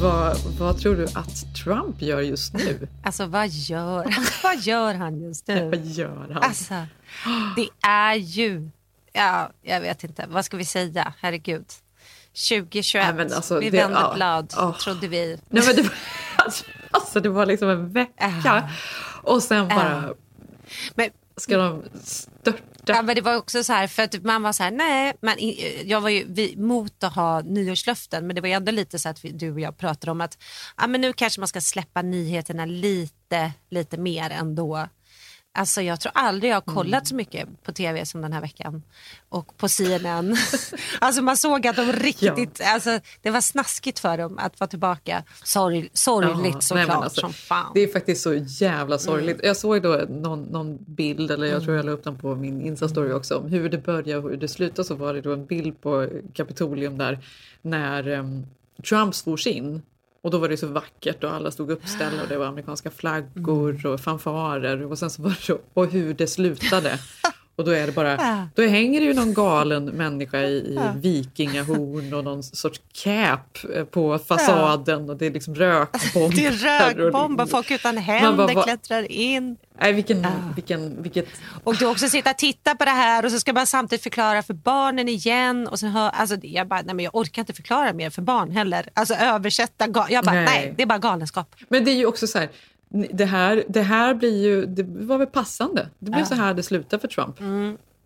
Vad, vad tror du att Trump gör just nu? Alltså vad gör vad gör han just nu? Vad gör han? Alltså, det är ju... Ja, jag vet inte. Vad ska vi säga? Herregud. 2021. Nej, alltså, vi det- vände ja, blad, ja. trodde vi. Nej, men det, var, alltså, det var liksom en vecka och sen bara Men, ska de störta. ja, men det var också så här, för att man var så här, nej, men jag var ju vi, mot att ha nyårslöften, men det var ju ändå lite så att vi, du och jag pratade om att ja, men nu kanske man ska släppa nyheterna lite, lite mer ändå. Alltså jag tror aldrig jag har kollat så mycket på tv som den här veckan. Och på CNN. alltså man såg att de riktigt, alltså det var snaskigt för dem att vara tillbaka. Sorg, sorgligt Ja, såklart alltså, som fan. Det är faktiskt så jävla sorgligt. Jag såg då någon, någon bild, eller jag tror jag la upp den på min Insta-story också, om hur det börjar och hur det slutar. Så var det då en bild på Kapitolium där när um, Trump svors in. Och då var det så vackert och alla stod uppställda och det var amerikanska flaggor och fanfarer och sen så var det så, och hur det slutade. Och då är det bara, då hänger det ju någon galen människa i, i vikingahorn och någon sorts cap eh, på fasaden och det är liksom rökbomber. Det är rökbomber, folk utan händer bara, klättrar in. Nej, vilken, vilken, vilket... Och du också sitta och titta på det här och så ska man samtidigt förklara för barnen igen. Och sen hör, alltså, jag, bara, nej, men jag orkar inte förklara mer för barn heller. Alltså översätta. Jag bara, Nej. nej. det är bara galenskap. Men det är ju också så här, det här, det här blir ju, det var väl passande. Det blir så här det slutar för Trump.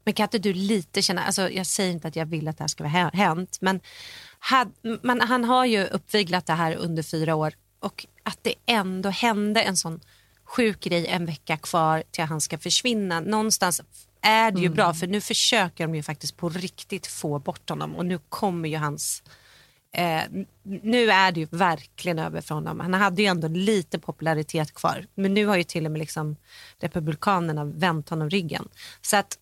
Men kan inte du lite känna, alltså, jag säger inte att jag vill att det här ska vara hä- hänt, men, had, men han har ju uppviglat det här under fyra år och att det ändå hände en sån sjuk grej en vecka kvar till att han ska försvinna. Någonstans är det ju bra för nu försöker de ju faktiskt på riktigt få bort honom och nu kommer ju hans Eh, nu är det ju verkligen över för honom. Han hade ju ändå lite popularitet kvar. Men nu har ju till och med liksom Republikanerna vänt honom ryggen. Så att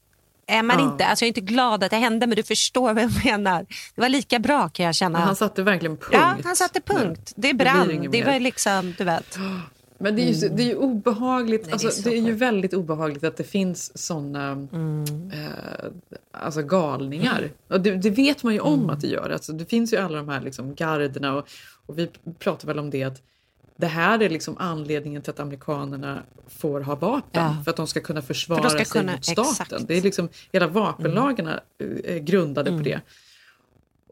är man inte, alltså jag är inte glad att det hände men du förstår vad jag menar. Det var lika bra kan jag känna. Men han satte verkligen punkt. ja, han satte punkt. Det brann. Det, mer. var liksom, du vet. Men det är ju, så- det är ju obehagligt, Nej, det är alltså, så det är ju väldigt obehagligt att det finns såna Mm. eh, alltså galningar. Och det, det vet man ju om att det gör. Alltså, det finns ju alla de här liksom, garderna och, och vi pratar väl om det att det här är liksom anledningen till att amerikanerna får ha vapen. Ja. För att de ska kunna försvara För ska sig kunna- mot staten. exakt. Mm. Det är liksom, hela vapenlagarna är grundade på det.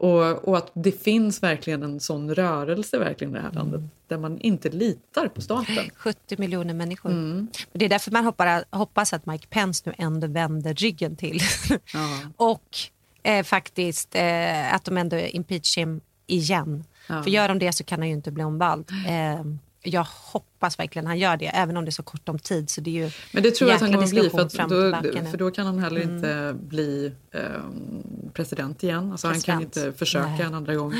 Och, och att det finns verkligen en sån rörelse verkligen i det här landet Mm. där man inte litar på staten. 70 miljoner människor. Mm. Det är därför man hoppar, hoppas att Mike Pence nu ändå vänder ryggen till. Ja. Och eh, faktiskt eh, att de ändå impeach him igen. Ja. För gör de det så kan han ju inte bli omvald. Eh, jag hoppas verkligen han gör det, även om det är så kort om tid. Så det är ju Men det tror jag att han kommer bli för, att då. Mm. för då kan han heller inte bli ehm, president igen. Alltså han kan President. inte försöka Nej. en andra gång.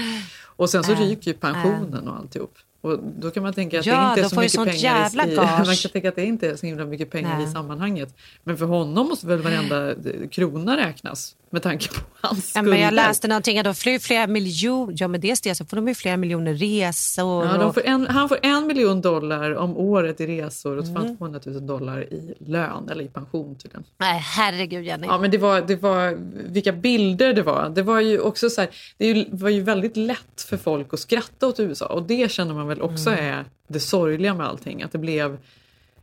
Och sen så Nej. ryker ju pensionen och alltihop. Och då kan man tänka att Ja, det inte är så mycket pengar i, gage. man kan tänka att det inte är så himla mycket pengar Nej. i sammanhanget. Men för honom måste väl varenda eh, krona räknas med tanke på hans Ja, skulder. men jag läste någonting att de flyr flera miljoner, ja men dels det så får de ju flera miljoner resor. Ja, får en, han får en miljon dollar om året i resor och så får Mm. han 200 000 dollar i lön eller i pension tydligen. Nej herregud Jenny. Ja men det var, det var, vilka bilder det var. Det var ju också så här, det var ju väldigt lätt för folk att skratta åt USA och det känner man väl också Mm. är det sorgliga med allting. Att det blev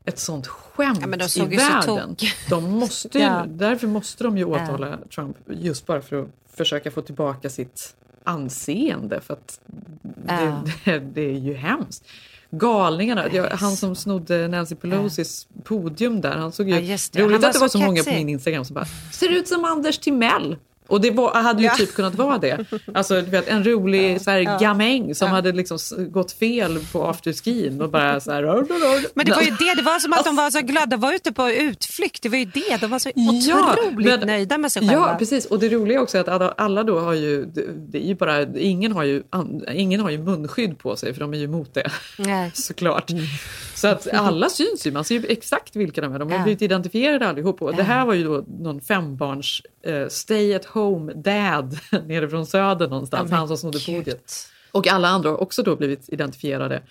ett sånt skämt Ja, i världen. De måste ju, Ja. Därför måste de ju åtala Trump just bara för att försöka få tillbaka sitt anseende. För att Ja. det, det, det är ju hemskt. Galningarna, jag, han som snodde Nancy Pelosis podium där, han såg ju... Ja, det. Roligt att det var så så många på kaxig. min Instagram som bara “ser ut som Anders Timell”. Och det var, hade ju Ja. typ kunnat vara det. Alltså du vet, en rolig så här, gamäng som hade liksom gått fel på afterskin och bara så här... Men det var ju det, det var som att de var så glada, de var ute på utflykt, det var ju det, de var så otroligt men- nöjda med sig själva. Ja, precis. Och det roliga också är att alla, alla då har ju, det, är ju bara, ingen har ju, ingen har ju munskydd på sig för de är ju emot det. Nej. Såklart. Så att alla syns ju, man ser ju exakt vilka de är. De har Ja. blivit identifierade allihop. Och det här var ju då någon fembarns eh, stay at home dad nere från söder någonstans, Ja, han som snodde podiet. Och alla andra har också då blivit identifierade.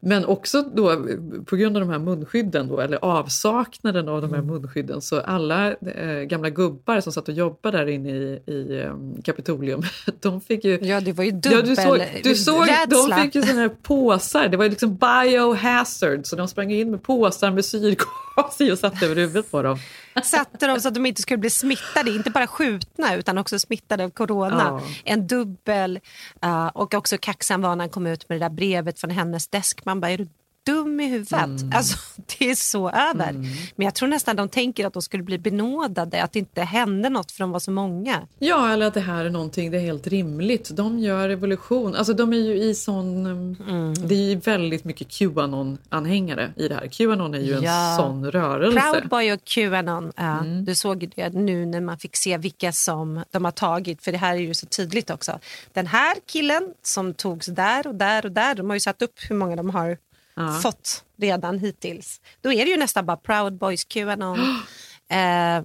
Men också då på grund av de här munskydden då, eller avsaknaden av de Mm. här munskydden så alla eh, gamla gubbar som satt och jobbade där inne i, i eh, Kapitolium, de fick ju Ja, det var ju Ja, dubbel du såg, du såg de fick ju såna här påsar, det var ju liksom biohazard så de sprang in med påsar med syrgas i och satte över huvudet på dem. Satte dem så att de inte skulle bli smittade, inte bara skjutna utan också smittade av corona. Ja. En dubbel, uh, och också kaxan var när han kom ut med det där brevet från hennes desk. Man bara, är du dum i huvudet? Mm. Alltså, det är så över. Men jag tror nästan de tänker att de skulle bli benådade, att det inte hände något för de var så många. Ja, eller att det här är någonting, det är helt rimligt. De gör revolution, alltså de är ju i sån... um, Det är ju väldigt mycket Qanon-anhängare i det här. Qanon är ju en Ja. sån rörelse. Proud Boy och Qanon, ja, Mm. du såg ju det nu när man fick se vilka som de har tagit, för det här är ju så tydligt också. Den här killen som togs där och där och där, de har ju satt upp hur många de har Ja. fått redan hittills. Då är det ju nästan bara Proud Boys, Qanon. eh,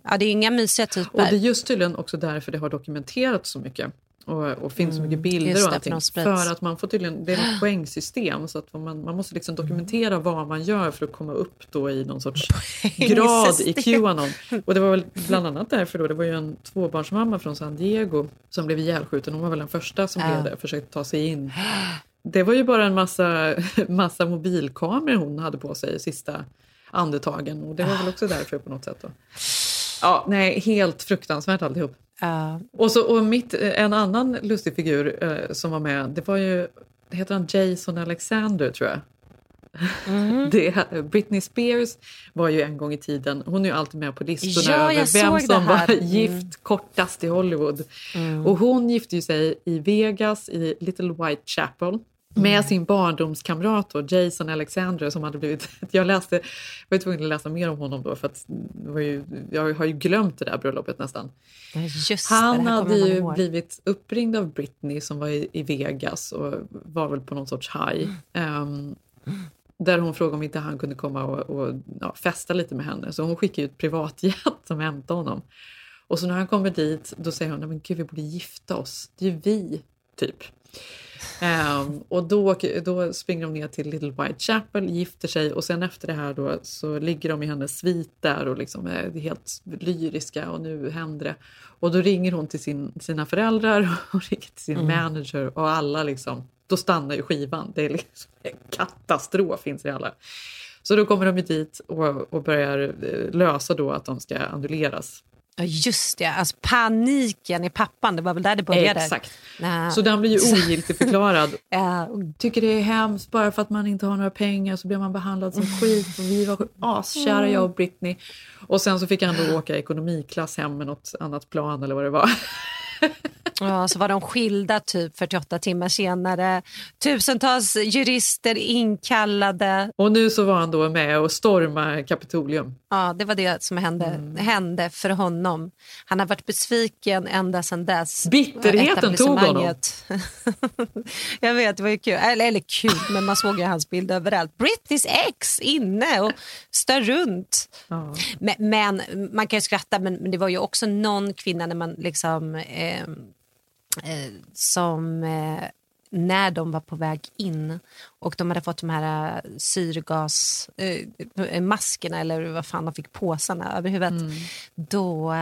ja, det är inga mysiga typer. Och det är just tydligen också därför det har dokumenterats så mycket. Och, och finns så mycket bilder Mm. just och allting. för. För att man får tydligen, det är ett poängsystem så att man, man måste liksom dokumentera vad man gör för att komma upp då i någon sorts grad i Qanon. Och det var väl bland annat därför då, det var ju en tvåbarnsmamma från San Diego som blev ihjälskjuten. Hon var väl den första som Ja. blev försökte ta sig in. Det var ju bara en massa, massa mobilkameror hon hade på sig sista andetagen och det var väl också därför på något sätt då. Ja, nej, helt fruktansvärt alltihop. Ja, Och, så, och mitt, en annan lustig figur eh, som var med, det var ju, heter han Jason Alexander tror jag? Mm. Det, Britney Spears var ju en gång i tiden, hon är ju alltid med på listorna Ja, över vem som var här. Mm. gift kortast i Hollywood. Och hon gifte ju sig i Vegas i Little Whitechapel med Mm. sin barndomskamrat då, Jason Alexander som hade blivit... Jag läste, jag var tvungen att läsa mer om honom då för att ju, jag har ju glömt det där bröllopet nästan. just Han det hade ju blivit uppringd av Britney som var i, i Vegas och var väl på någon sorts high. Ehm, där hon frågade om inte han kunde komma och, och ja, festa lite med henne. Så hon skickade ett privatjet som hämtade honom. Och så när han kommer dit då säger hon, "Nej, men gud vi borde gifta oss, det är ju vi, typ. Ehm, och då, då springer de ner till Little Whitechapel, gifter sig och sen efter det här då så ligger de i hennes svit där och liksom är helt lyriska och nu händer det. Och då ringer hon till sin, sina föräldrar och ringer till sin manager och alla liksom, då stannar ju skivan. Det är liksom en katastrof finns det alla. Så då kommer de ju dit och, och börjar eh, lösa då att de ska annulleras. Ja, just det, alltså paniken i pappan, det var väl där det började. Exakt. Nej. Så den blir ju ogiltigförklarad Ja, tycker det är hemskt bara för att man inte har några pengar så blir man behandlad som skit och vi var askära jag och Britney. Och sen så fick han då åka ekonomiklass hem med något annat plan eller vad det var. Ja, så var de skilda typ 48 timmar senare. Tusentals jurister inkallade. Och nu så var han då med och stormade Kapitolium. Ja, det var det som hände, Mm. hände för honom. Han har varit besviken ända sedan dess. Bitterheten tog honom. Jag vet, det var ju kul. Eller, eller kul, men man såg ju hans bild överallt. Britneys ex inne och stör runt. Ja. Men, men man kan ju skratta, men, men det var ju också någon kvinna när man liksom... Eh, eh, som eh, när de var på väg in och de hade fått de här syrgasmaskerna äh, eller vad fan de fick påsarna över huvudet. Mm. Då,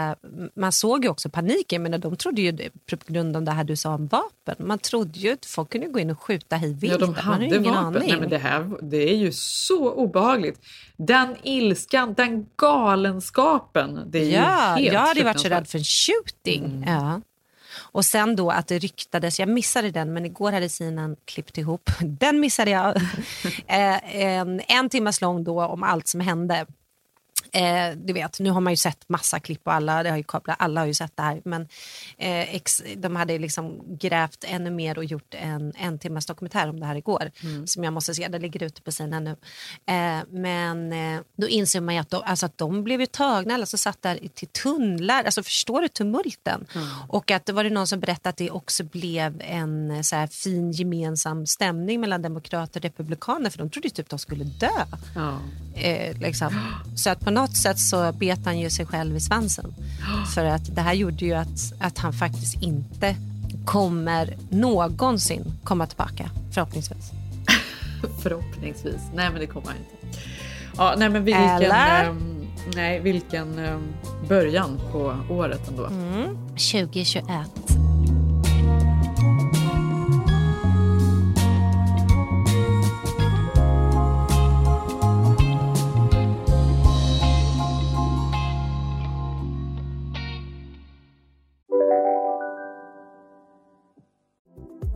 man såg ju också paniken, men de trodde ju på grund av det här du sa om vapen. Man trodde ju att folk kunde gå in och skjuta hej vilt. Ja, de hade ingen vapen. Aning. Nej, men det, här, det är ju så obehagligt. Den ilskan, den galenskapen. Det är ja, ju helt jag hade varit så rädd för en shooting. Mm. Ja. Och sen då att det ryktades, jag missade den men igår hade Sinan klippt ihop, den missade jag. Eh, en, en timmas lång då om allt som hände Eh, du vet, nu har man ju sett massa klipp och alla, det har ju kablat, alla har ju sett det här. Men eh, ex, de hade liksom grävt ännu mer och gjort en en timmas dokumentär om det här igår. Mm. Som jag måste se, det ligger ute på sidan nu. Eh, men eh, då inser man ju att de, alltså att de blev ju tagna, alltså satt där till tunnlar. Alltså förstår du tumulten? Mm. Och att det var det någon som berättade att det också blev en så här, fin gemensam stämning mellan demokrater och republikaner för de trodde typ att de skulle dö. Eh, liksom. Så att på något sätt så bet han ju sig själv i svansen. För att det här gjorde ju att, att han faktiskt inte kommer någonsin komma tillbaka, förhoppningsvis. förhoppningsvis. Nej, men det kommer han inte. Ja, nej, men vilken, Eller? Um, nej, vilken um, början på året ändå. Mm. 2021.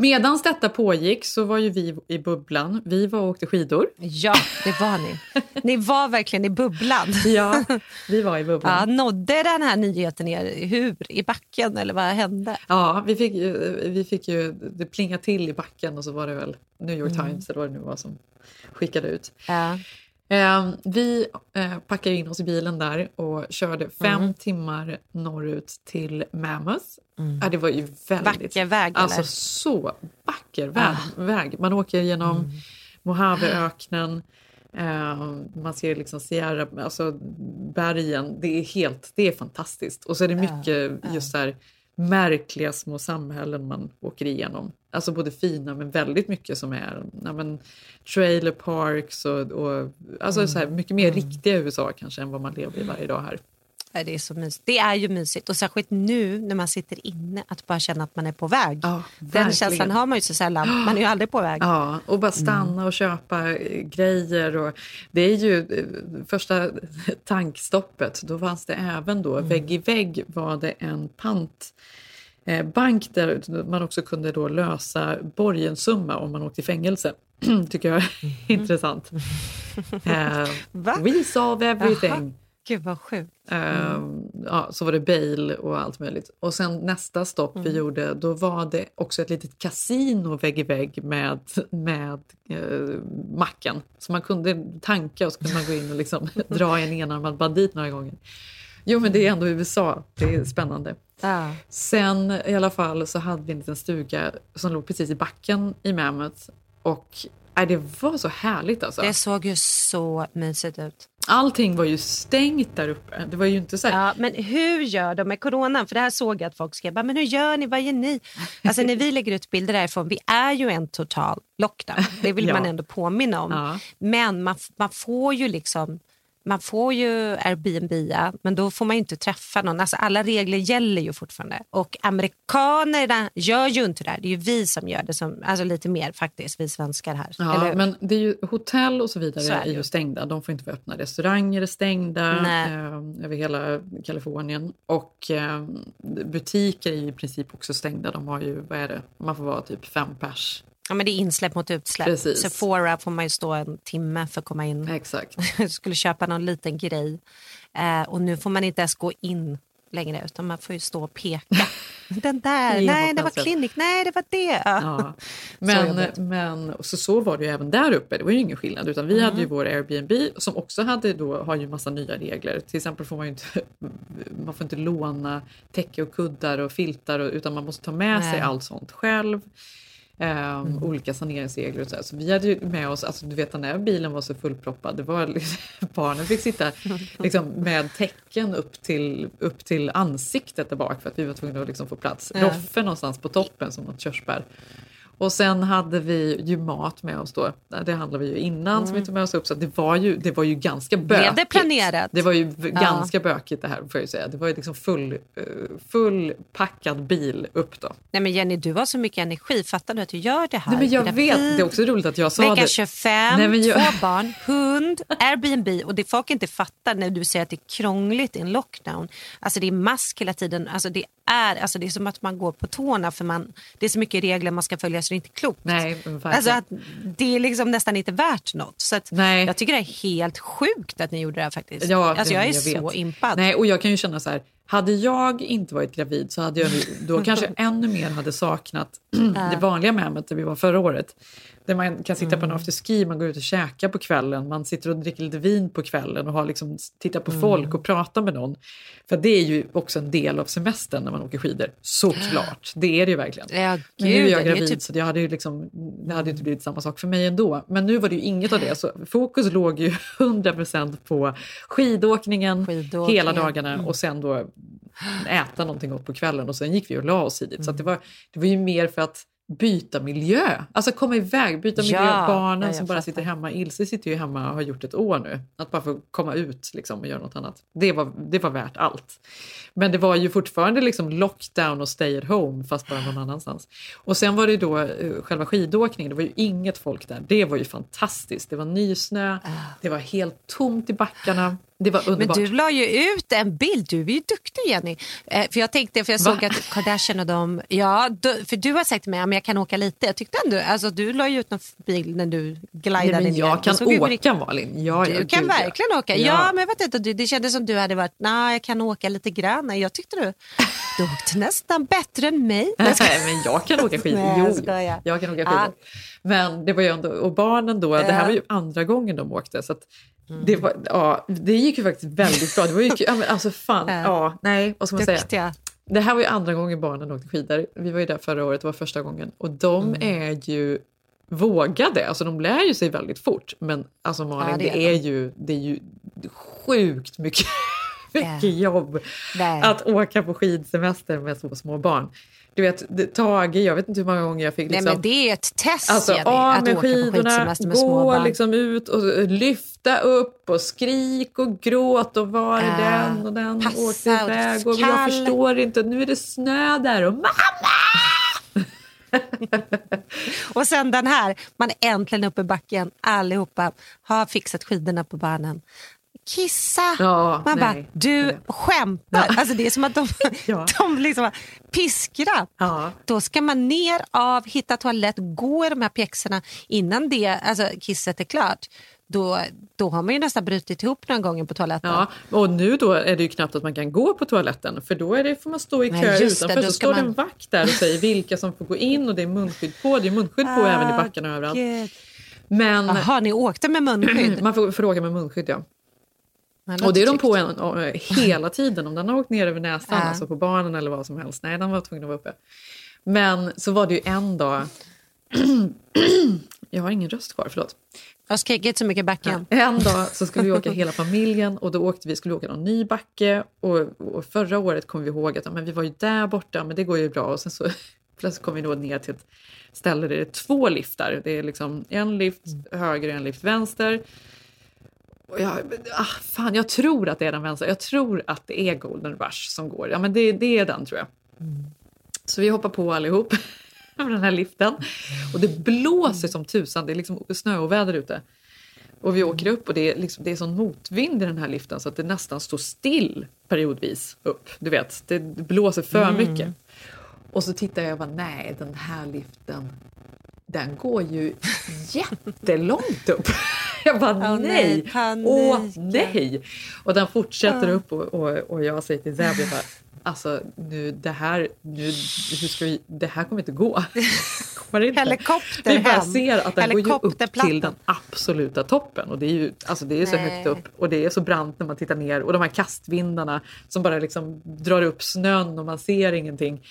Medan detta pågick så var ju vi i bubblan. Vi var och åkte skidor. Ja, det var ni. Ni var verkligen i bubblan. Ja, vi var i bubblan. Ja, nådde den här nyheten er hur? I backen eller vad hände? Ja, vi fick ju, vi fick ju det plinga till i backen och så var det väl New York mm. Times eller vad det nu var som skickade ut. Ja. Eh, vi eh, packade in oss i bilen där och körde fem mm. timmar norrut till Mammoth. Mm. Ja, det var ju väldigt... Vacker väg Alltså eller? så vacker väg. Ah. väg. Man åker genom mm. Mojaveöknen. Eh, man ser liksom Sierra, alltså bergen. Det är helt, det är fantastiskt. Och så är det mycket just där märkliga små samhällen man åker igenom. Alltså både fina men väldigt mycket som är ja, men, trailer parks och, och alltså mm. så här, mycket mer mm. riktiga USA kanske än vad man lever i varje dag här. Det är så mysigt. Det är ju mysigt och särskilt nu när man sitter inne att bara känna att man är på väg. Ja, Den känslan har man ju så sällan. Man är ju aldrig på väg. Ja, och bara stanna mm. och köpa grejer. Och det är ju eh, första tankstoppet. Då fanns det även då mm. vägg i vägg var det en pant eh, bank där man också kunde då lösa borgensumma om man åkte i fängelse. tycker jag är mm. intressant. Uh, we solve everything. Gud vad sjukt. Mm. ja, så var det bail och allt möjligt. Och sen nästa stopp mm. vi gjorde, då var det också ett litet kasino vägg i vägg med, med uh, macken. Så man kunde tanka och så kunde man gå in och liksom dra en enarmad bandit några gånger. Jo men det är ändå USA, det är spännande. Ja. Sen i alla fall så hade vi en liten stuga som låg precis i backen i Mammoth. Och äh, det var så härligt alltså. Det såg ju så mysigt ut. Allting var ju stängt där uppe. Det var ju inte så här... ja, men hur gör de med coronan? För det här såg jag att folk skrev. Men hur gör ni? Vad gör ni? Alltså när vi lägger ut bilder därifrån. Vi är ju en total lockdown. Det vill ja. man ändå påminna om. Ja. Men man, man får ju liksom man får ju Airbnb, men då får man ju inte träffa någon. Alltså alla regler gäller ju fortfarande. Och amerikanerna gör ju inte det här. Det är ju vi som gör det, som, alltså lite mer faktiskt, vi svenskar här. Ja, men det är ju, hotell och så vidare Så är är, ju stängda. De får inte vara öppna. Restauranger är stängda Nej. eh, över hela Kalifornien. Och eh, butiker är ju i princip också stängda. De har ju, vad är det, man får vara typ fem pers. Ja, men det är insläpp mot utsläpp. Precis. Sephora får man ju stå en timme för att komma in. Exakt. skulle köpa någon liten grej. Eh, och nu får man inte ens gå in längre utan man får ju stå och peka. Den där, nej det var precis. klinik, nej det var det. Ja. Så Men, jobbigt. men så, så var det ju även där uppe. Det var ju ingen skillnad. Utan vi hade ju Mm. vår Airbnb som också hade då, har ju massa nya regler. Till exempel får man ju inte, man får inte låna täcke och kuddar och filtar och, utan man måste ta med sig Nej. allt sånt själv. Ehm, Mm. Olika saneringsregler och så, här. så vi hade ju med oss, alltså du vet när bilen var så fullproppad, det var liksom, barnen fick sitta liksom, med täcken upp till, upp till ansiktet där bak för att vi var tvungna att liksom få plats. Ja. Roffe någonstans på toppen som något körsbär. Och sen hade vi ju mat med oss då. Det handlade vi ju innan som vi tog med oss upp. Så det var ju, det var ju ganska bökigt. Mm. Blev det planerat? Det var ju v- ganska bökigt det här får jag säga. Det var ju liksom full, eh, fullpackad bil upp då. Nej men Jenny du har så mycket energi, fattar du att du gör det här? Nej, men jag vet, det är också roligt att jag sa Vecka det. 25, Nej, jag- två barn, hund, Airbnb och det folk inte fattar när du säger att det är krångligt i en lockdown. Alltså det är mask hela tiden, alltså det är, alltså det är som att man går på tårna för man, det är så mycket regler man ska följa så det är inte klokt. Nej. Alltså att det är liksom nästan inte värt något. Så Nej. Jag tycker det är helt sjukt att ni gjorde det här faktiskt. Ja, alltså jag är jag så vet. impad. Nej, och jag kan ju känna så här, hade jag inte varit gravid så hade jag då kanske ännu mer hade saknat det vanliga Mehmet där vi var förra året. Där man kan sitta på en afterski, man går ut och käkar på kvällen, man sitter och dricker lite vin på kvällen och har liksom, tittar på folk och pratar med någon. För det är ju också en del av semestern när man åker skidor. Såklart, det är det ju verkligen. Ja, Men nu är gud, jag det är gravid typ- så det hade ju liksom, det hade inte blivit samma sak för mig ändå. Men nu var det ju inget av det. Så fokus låg ju 100% på skidåkningen, Skidåkningen. hela dagarna och sen då äta någonting gott på kvällen och sen gick vi och la oss tidigt. Så det, var, det var ju mer för att byta miljö. Alltså komma iväg, byta miljö. Ja, Barnen ja, som bara fattar. sitter hemma. Ilse sitter ju hemma och har gjort ett år nu. Att bara få komma ut liksom, och göra något annat. Det var, det var värt allt. Men det var ju fortfarande liksom lockdown och stay at home fast bara någon annanstans. Och sen var det då eh, själva skidåkningen. Det var ju inget folk där. Det var ju fantastiskt. Det var nysnö. Det var helt tomt i backarna. Det var Men underbart. du la ju ut en bild, du är ju duktig Jenny. Eh, för jag tänkte, för jag såg Va? att Kardashian och de, ja, du, för du har sagt till mig att jag kan åka lite. Jag tyckte ändå, alltså du la ju ut någon bild när du glidade Nej, men ner. jag Det kan ju åka riktigt- Malin. Ja, Du ja, kan gud, ja. verkligen åka. Ja. men jag vet inte, det, det kändes som du hade varit, nej jag kan åka lite grann. Jag tyckte du, du åkte nästan bättre än mig. Nej, jag men jag kan åka skidor. Nej, jag jo, jag kan åka skidor. Men det var ju ändå, och barnen då, det här var ju andra gången de åkte. Så att det, var, ja, det gick ju faktiskt väldigt bra. Det var ju, ja, men alltså fan, Ja. ja, nej, vad ska man säga? Duktiga. Det här var ju andra gången barnen åkte skidor. Vi var ju där förra året, det var första gången. Och de Mm. är ju vågade, alltså de lär ju sig väldigt fort. Men alltså Malin, Ja, det det, är är ju, det är ju sjukt mycket, mycket jobb Nej. att åka på skidsemester med så små barn. Du vet, Tage, jag vet inte hur många gånger jag fick Nej, liksom, men det är ett test Alltså Jenny, att med åka på skidorna, skidsemester med gå liksom ut och lyfta upp och skrik och gråt och var är Äh, den och den passa åkte och iväg och jag kall. förstår inte, nu är det snö där och Och sen den här, man är äntligen uppe i backen, allihopa har fixat skidorna på barnen. Kissa! Ja, man bara, nej. du skämtar. Alltså det är som att de, Ja. de liksom piskrar. Ja. Då ska man ner av, hitta toalett, gå i de här pjäxorna innan det, alltså kisset är klart. Då, då har man ju nästan brutit ihop några gånger på toaletten. Ja, och nu då är det ju knappt att man kan gå på toaletten för då är det, får man stå i kö det, utanför då så står det man- en vakt där och säger vilka som får gå in och det är munskydd på. Det är munskydd på även i backarna och överallt. Men Jaha, ni åkte med munskydd? man får, får åka med munskydd ja. Ja, Och det är de på en, eh, hela tiden. Om den har åkt ner över näsan, alltså på barnen eller vad som helst. Nej, den var tvungen att vara uppe. Men så var det ju en dag... Jag har ingen röst kvar, förlåt. Jag har skrikit så mycket i backen. En dag så skulle vi åka hela familjen och då åkte vi, skulle vi åka någon ny backe. Och, och förra året kom vi ihåg att men vi var ju där borta, men det går ju bra. Och sen så plötsligt kom vi då ner till ett ställe där det är två liftar. Det är liksom en lift höger och en lift vänster. Och jag, ah, fan, jag tror att det är den vänstra. Jag tror att det är Golden Rush som går. Ja, men det, det är den tror jag. Så vi hoppar på allihop med den här liften. Och det blåser som tusan. Det är liksom snöoväder ute. Och vi åker upp och det är, liksom, det är sån motvind i den här liften så att det nästan står still periodvis upp. Du vet, det blåser för mycket. Och så tittar jag och bara, nej den här liften den går ju jättelångt upp. Jag bara Åh, nej, nej, åh nej. Och den fortsätter upp och, och, och jag säger till Zeb, jag bara, alltså nu det här, nu, hur ska vi, det här kommer inte gå. Kommer inte. Helikopter Vi bara hem. ser att den går ju upp till den absoluta toppen och det är ju alltså det är så Nej. högt upp och det är så brant när man tittar ner och de här kastvindarna som bara liksom drar upp snön och man ser ingenting.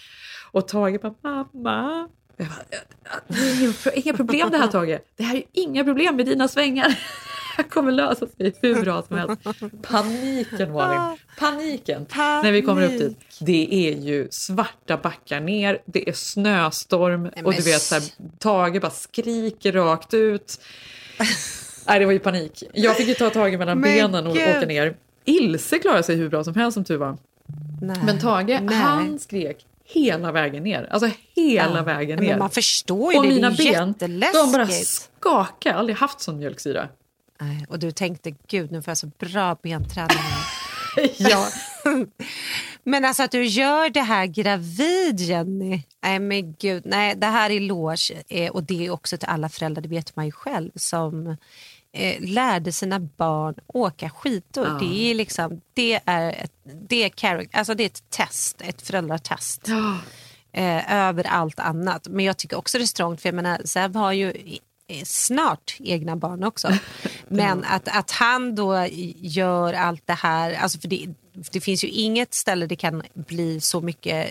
Och Tage bara mamma. Jag bara, det är inga, inga problem det här Tage. Det här är inga problem med dina svängar. Det kommer lösa sig hur bra som helst. Paniken Malin, paniken. När vi kommer upp dit. Det är ju svarta backar ner, det är snöstorm och men du vet så här, Tage bara skriker rakt ut. Nej, det var ju panik. Jag fick ju ta Tage mellan Men benen och gud. åka ner. Ilse klarade sig hur bra som helst som tur var. Nej. Men Tage, Nej. han skrek hela vägen ner. Alltså hela Ja. vägen Men ner. man förstår ju och det, mina det är ben, de bara skakade. Jag har aldrig haft sån mjölksyra. Nej, Och du tänkte, gud nu får jag så bra benträning. ja. Men alltså att du gör det här gravid Jenny. Nej men gud, nej det här är eloge. Eh, och det är också till alla föräldrar, det vet man ju själv, som eh, lärde sina barn åka skidor. Ja. Det är liksom, det är ett, det är alltså det är ett test, ett föräldratest. Eh, över allt annat. Men jag tycker också det är strångt, för jag menar Zeb har ju snart egna barn också. Men att, att han då gör allt det här, alltså för det, det finns ju inget ställe det kan bli så mycket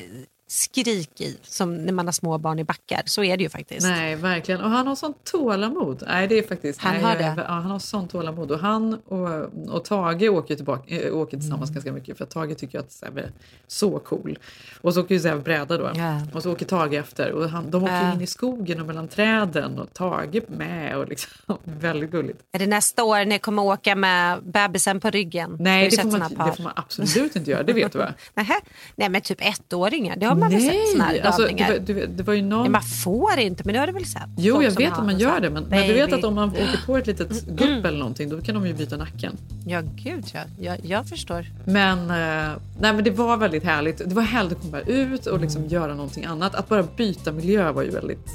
skrik i som när man har små barn i backar. Så är det ju faktiskt. Nej, verkligen. Och han har sånt tålamod. Nej, det är faktiskt... Han nej, har det. Ja, han har sånt tålamod. Och han och, och Tage åker, tillbaka, äh, åker tillsammans ganska mycket för att Tage tycker att Sebbe är så cool. Och så åker ju Sebbe bräda då. Ja. Och så åker Tage efter. Och han, de åker Ja. in i skogen och mellan träden och Tage med. Och liksom, väldigt gulligt. Är det nästa år ni kommer åka med bebisen på ryggen? Nej, det får, man, det får man absolut inte göra. Det vet du va? Nej men typ ettåringar, det har man väl sett såna här alltså, det, var, det var ju någon... Nej, man får inte, men det har du väl sett? Jo, jag vet att man gör det, men, men du vet att om man åker på ett litet gupp eller någonting, då kan de ju byta nacken. Ja, gud ja. Jag, jag förstår. Men, eh, nej, men det var väldigt härligt. Det var härligt att komma ut och liksom göra någonting annat. Att bara byta miljö var ju väldigt...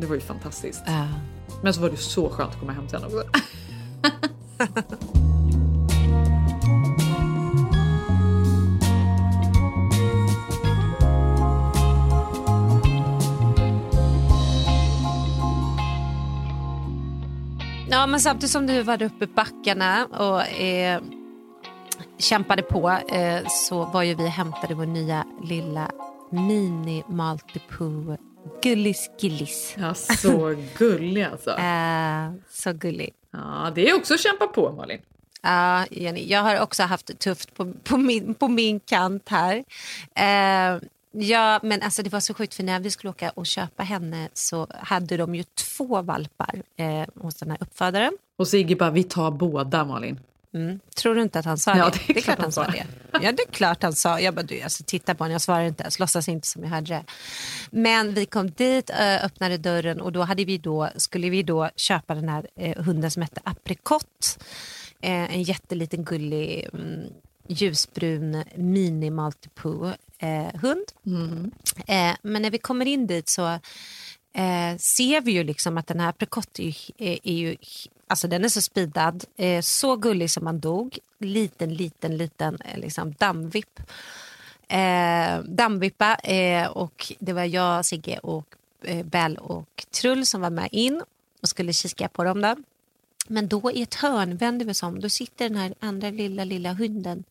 Det var ju fantastiskt. Ja. Men så var det så skönt att komma hem sen också. Ja, men samtidigt som du var uppe i backarna och eh, kämpade på eh, så var ju vi och hämtade vår nya lilla mini Maltipoo Gullis Gillis. Ja, så gullig alltså. Eh, så gullig. Ja, det är också att kämpa på Malin. Ja, Jenny, jag har också haft det tufft på, på, min, på min kant här. Eh, ja, men alltså det var så sjukt för när vi skulle åka och köpa henne så hade de ju två valpar eh, hos den här uppfödaren. Och Sigge bara, vi tar båda Malin. Mm. Tror du inte att han sa Ja, det? Det är klart han sa det. Ja, det är klart han sa. Jag bara, du, alltså, titta på honom, jag svarar inte ens, låtsas inte som jag hörde det. Men vi kom dit, öppnade dörren och då, hade vi då skulle vi då köpa den här eh, hunden som hette Aprikott. Eh, en jätteliten gullig mm, ljusbrun mini maltipoo eh, hund. Eh, men när vi kommer in dit så eh, ser vi ju liksom att den här aprikott är, ju- är, är ju Alltså den är så speedad, eh, så gullig som man dog. Liten, liten, liten eh, liksom dammvipp. Eh, dammvippa eh, och det var jag, Sigge och eh, Bell och Trull som var med in och skulle kika på dem där. Men då i ett hörn vänder vi oss om, då sitter den här andra lilla, lilla hunden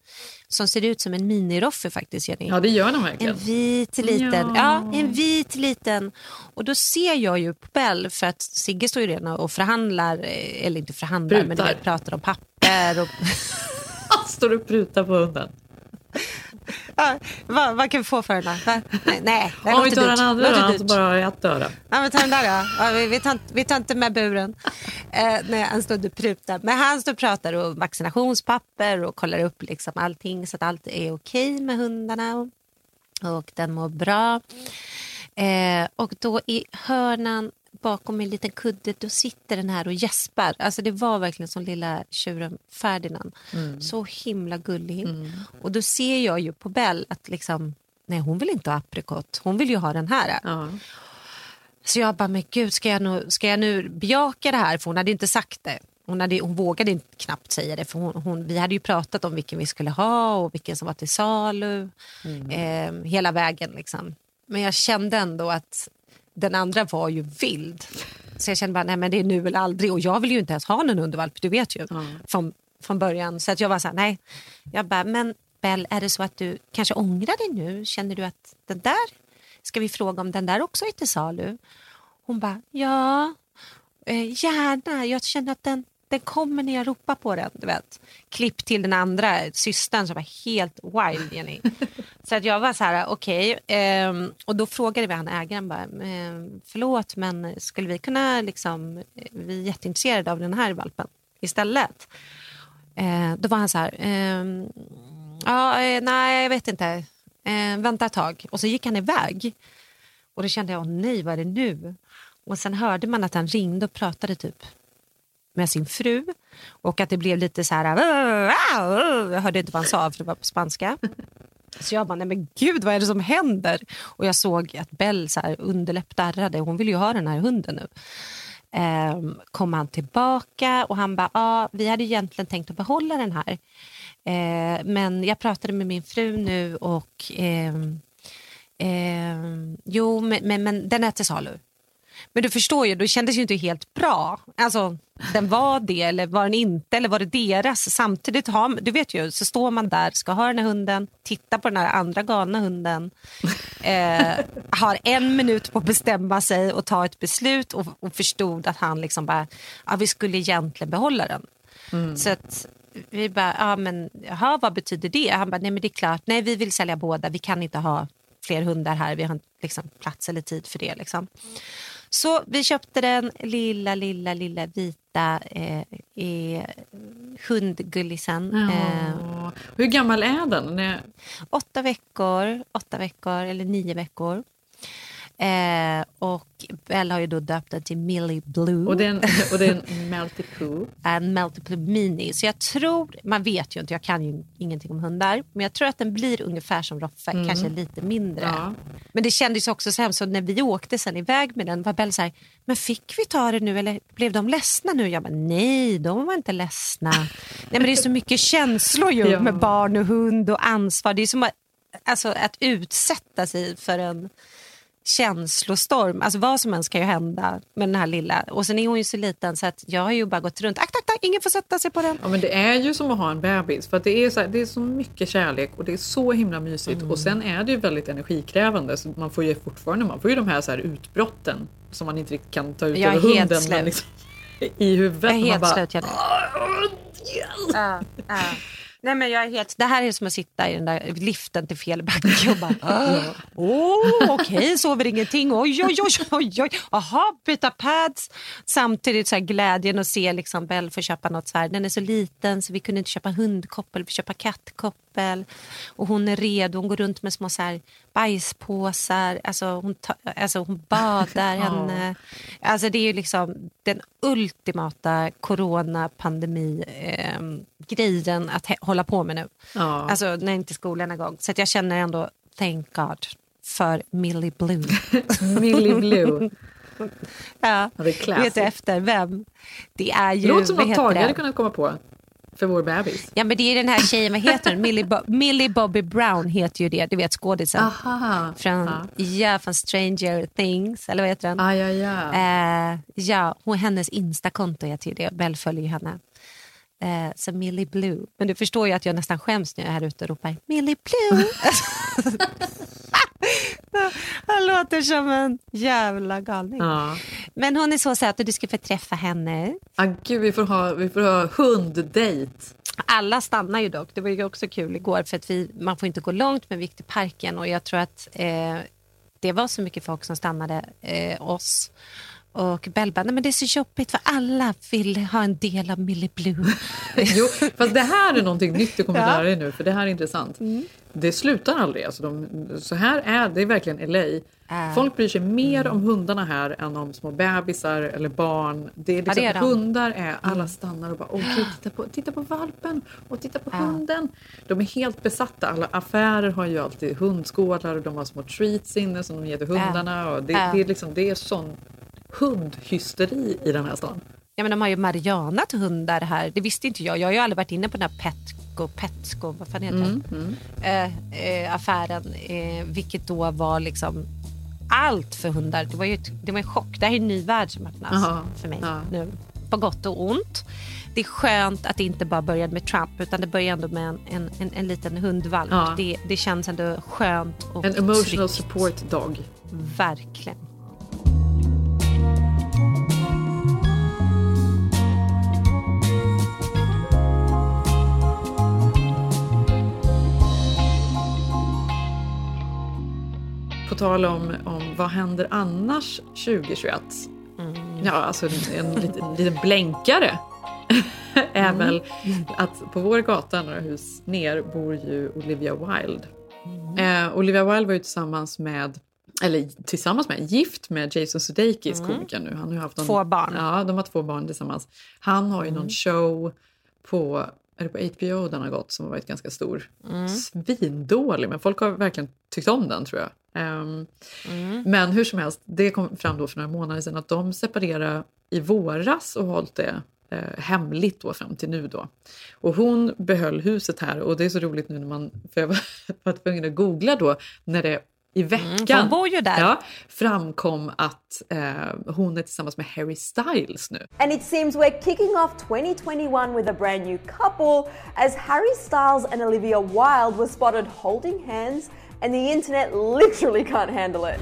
som ser ut som en miniroffe faktiskt, Jenny. Ja, det gör de En verkligen. vit liten, Ja. ja. en vit liten. Och då ser jag ju på Bell, för att Sigge står ju redan och förhandlar, eh, eller inte förhandlar, men Prutar. vet, pratar om papper. Och, står och prutar på hunden. Vad, vad kan vi få för den? Va? Nej, nej det Om vi tar den andra då, som bara har ett öra. Ja, men ta den där då. Ja, vi, vi, tar, vi tar inte med buren. Eh, nej, han stod och prutade. Men han stod och pratade om vaccinationspapper och kollar upp liksom allting så att allt är okej med hundarna. Och, och den mår bra. Eh, och då i hörnan bakom en liten kudde då sitter den här och gäspar. Alltså det var verkligen som lilla tjuren Ferdinand. Så himla gullig. Och då ser jag ju på Bell att liksom, nej hon vill inte ha aprikot. Hon vill ju ha den här. Ja. Så jag bara, men gud, ska jag, nu, ska jag nu bejaka det här? För hon hade inte sagt det. Hon, hade, hon vågade inte knappt säga det. För hon, hon, vi hade ju pratat om vilken vi skulle ha och vilken som var till salu. Eh, hela vägen liksom. Men jag kände ändå att den andra var ju vild. Så jag kände bara, nej men det är nu eller aldrig. Och jag vill ju inte ens ha någon undervalp, du vet ju. Från, från början. Så att jag var så här, nej. Jag bara, men Bell, är det så att du kanske ångrar dig nu? Känner du att den där, ska vi fråga om den där också är till salu? Hon bara, ja, eh, gärna. Jag känner att den, den kommer när jag ropar på den. Du vet. Klipp till den andra systern som var helt wild, Jenny. så att jag var så här, okej. ehm, och då frågade vi han ägaren bara, ehm, förlåt men skulle vi kunna liksom, vi är jätteintresserade av den här valpen istället. Eh, då var han så här, ehm, ja, eh, nej jag vet inte, eh, vänta ett tag. Och så gick han iväg. Och då kände jag, åh nej vad är det nu? Och sen hörde man att han ringde och pratade typ med sin fru och att det blev lite så här, jag hörde inte vad han sa för det var på spanska. Så jag bara, nej men gud vad är det som händer? Och jag såg att Bell så här, underläpp darrade, hon vill ju ha den här hunden nu. Ehm, kom han tillbaka och han bara, ja vi hade egentligen tänkt att behålla den här. Eh, men jag pratade med min fru nu och ehm, ehm jo men, men, men den är till salu. Men du förstår ju, då kändes ju inte helt bra. Alltså, den var det eller var den inte eller var det deras? Samtidigt har du vet ju, så står man där, ska ha den här hunden, titta på den här andra galna hunden. Eh, har en minut på att bestämma sig och ta ett beslut och, och förstod att han liksom bara, ja vi skulle egentligen behålla den. Så att vi bara, ja men jaha, vad betyder det? Han bara, nej men det är klart, nej vi vill sälja båda, vi kan inte ha fler hundar här, vi har inte liksom, plats eller tid för det. Liksom. Så vi köpte den lilla, lilla, lilla vita eh, eh, hundgullisen. Ja. Hur gammal är den? Åtta veckor, åtta veckor eller nio veckor. Eh, och Bella har ju då döpt den till Millie Blue. Och det är en, och det är en Melty Poo. en multiple mini. Så jag tror, man vet ju inte, jag kan ju ingenting om hundar, men jag tror att den blir ungefär som Roffe, kanske lite mindre. Ja. Men det kändes också så hemskt, så när vi åkte sen iväg med den var Bell så här, men fick vi ta det nu eller blev de ledsna nu? Jag bara, nej, de var inte ledsna. nej men det är så mycket känslor ju Ja. med barn och hund och ansvar. Det är som att, alltså, att utsätta sig för en känslostorm. Alltså vad som helst kan ju hända med den här lilla. Och sen är hon ju så liten så att jag har ju bara gått runt. Akt, akt, akt, ingen får sätta sig på den. Ja, men det är ju som att ha en bebis. För det, är så här, det är så mycket kärlek och det är så himla mysigt. Och sen är det ju väldigt energikrävande. Så man får ju fortfarande man får ju de här, så här utbrotten som man inte riktigt kan ta ut Jag är över hunden. slut. Men liksom, I huvudet. Jag är helt bara, slut Jenny. Ja, ja. Nej, men jag är helt, det här är som att sitta i den där liften till fel backe och bara... Åh, okej, sover ingenting. Oj, oj, oj, oj, oj. Aha, byta pads. Samtidigt så här glädjen att se liksom Bell få köpa något så här. Den är så liten så vi kunde inte köpa hundkoppel, vi köpa kattkoppel. Och hon är redo, hon går runt med små så här bajspåsar. Alltså hon, ta, alltså hon badar henne. Alltså det är ju liksom den ultimata coronapandemi-grejen att he- hålla på med nu. Ja. Alltså när inte skolan är igång. Så att jag känner ändå, thank God, för Millie Blue. Millie Blue. ja. Det är. Vet du efter vem? Det är ju... Låter som något Tage hade kunnat komma på. För vår bebis. Ja men det är den här tjejen, vad heter hon? Millie, Bo- Millie Bobby Brown heter ju det, du vet skådisen. Aha. Från, Ja. ja, från Stranger Things, eller vad heter den? Ah, ja, ja. Eh, ja, hon, hennes Instakonto heter ju det. Bell följer ju henne. Eh, så Millie Blue. Men du förstår ju att jag nästan skäms när jag är här ute och ropar Millie Blue. Han låter som en jävla galning. ja. Men hon är så söt och du ska få träffa henne. Ah, gud, vi får ha, vi får ha hunddejt. Alla stannar ju dock. Det var ju också kul igår för att vi, man får inte gå långt men vi gick till parken och jag tror att eh, det var så mycket folk som stannade eh, oss. Och Bell bara, nej men det är så jobbigt för alla vill ha en del av Millie Blue. Jo, fast det här är någonting nytt du kommer Ja. lära dig nu, för det här är intressant. Det slutar aldrig. Alltså de, så här är det är verkligen LA. Äh. Folk bryr sig mer om hundarna här än om små bebisar eller barn. Det är liksom, det är hundar är, alla stannar och bara åh gud, titta på, titta på valpen och titta på hunden. De är helt besatta. Alla affärer har ju alltid hundskålar och de har små treats inne som de ger till hundarna. Och det, Ja. det, är liksom, det är sån hundhysteri i den här stan. Ja, men de har ju marianat hundar här. Det visste inte jag. Jag har ju aldrig varit inne på den här Petco, Petco vad fan heter Mm, det? Eh, eh, affären. Eh, vilket då var liksom allt för hundar. Det var ju ett, det var en chock. Det här är en ny värld som öppnas Jaha, för mig ja. nu. På gott och ont. Det är skönt att det inte bara började med Trump utan det började ändå med en, en, en, en liten hundvalp. Ja. Det, det känns ändå skönt och En emotional tryggt. support dog. Verkligen. Tal om, om vad händer annars 2021? Ja, alltså en, en liten, liten blänkare är väl att på vår gata några hus ner bor ju Olivia Wilde. Eh, Olivia Wilde var ju tillsammans med eller tillsammans med, gift med Jason Sudeikis, komikern nu. Han har haft någon, Två barn. Ja, de har två barn tillsammans. Han har ju någon show på, är det på HBO den har gått som har varit ganska stor. Svindålig, men folk har verkligen tyckt om den tror jag. Ehm, Men hur som helst, det kom fram då för några månader sedan att de separerade i våras och hållit det eh, hemligt då fram till nu då. Och hon behöll huset här och det är så roligt nu när man, för jag var, var tvungen att googla då när det i veckan för hon bor ju där. Ja, framkom att eh, hon är tillsammans med Harry Styles nu. And it seems we're kicking off 2021 with a brand new couple as Harry Styles and Olivia Wilde were spotted holding hands and the internet literally can't handle it.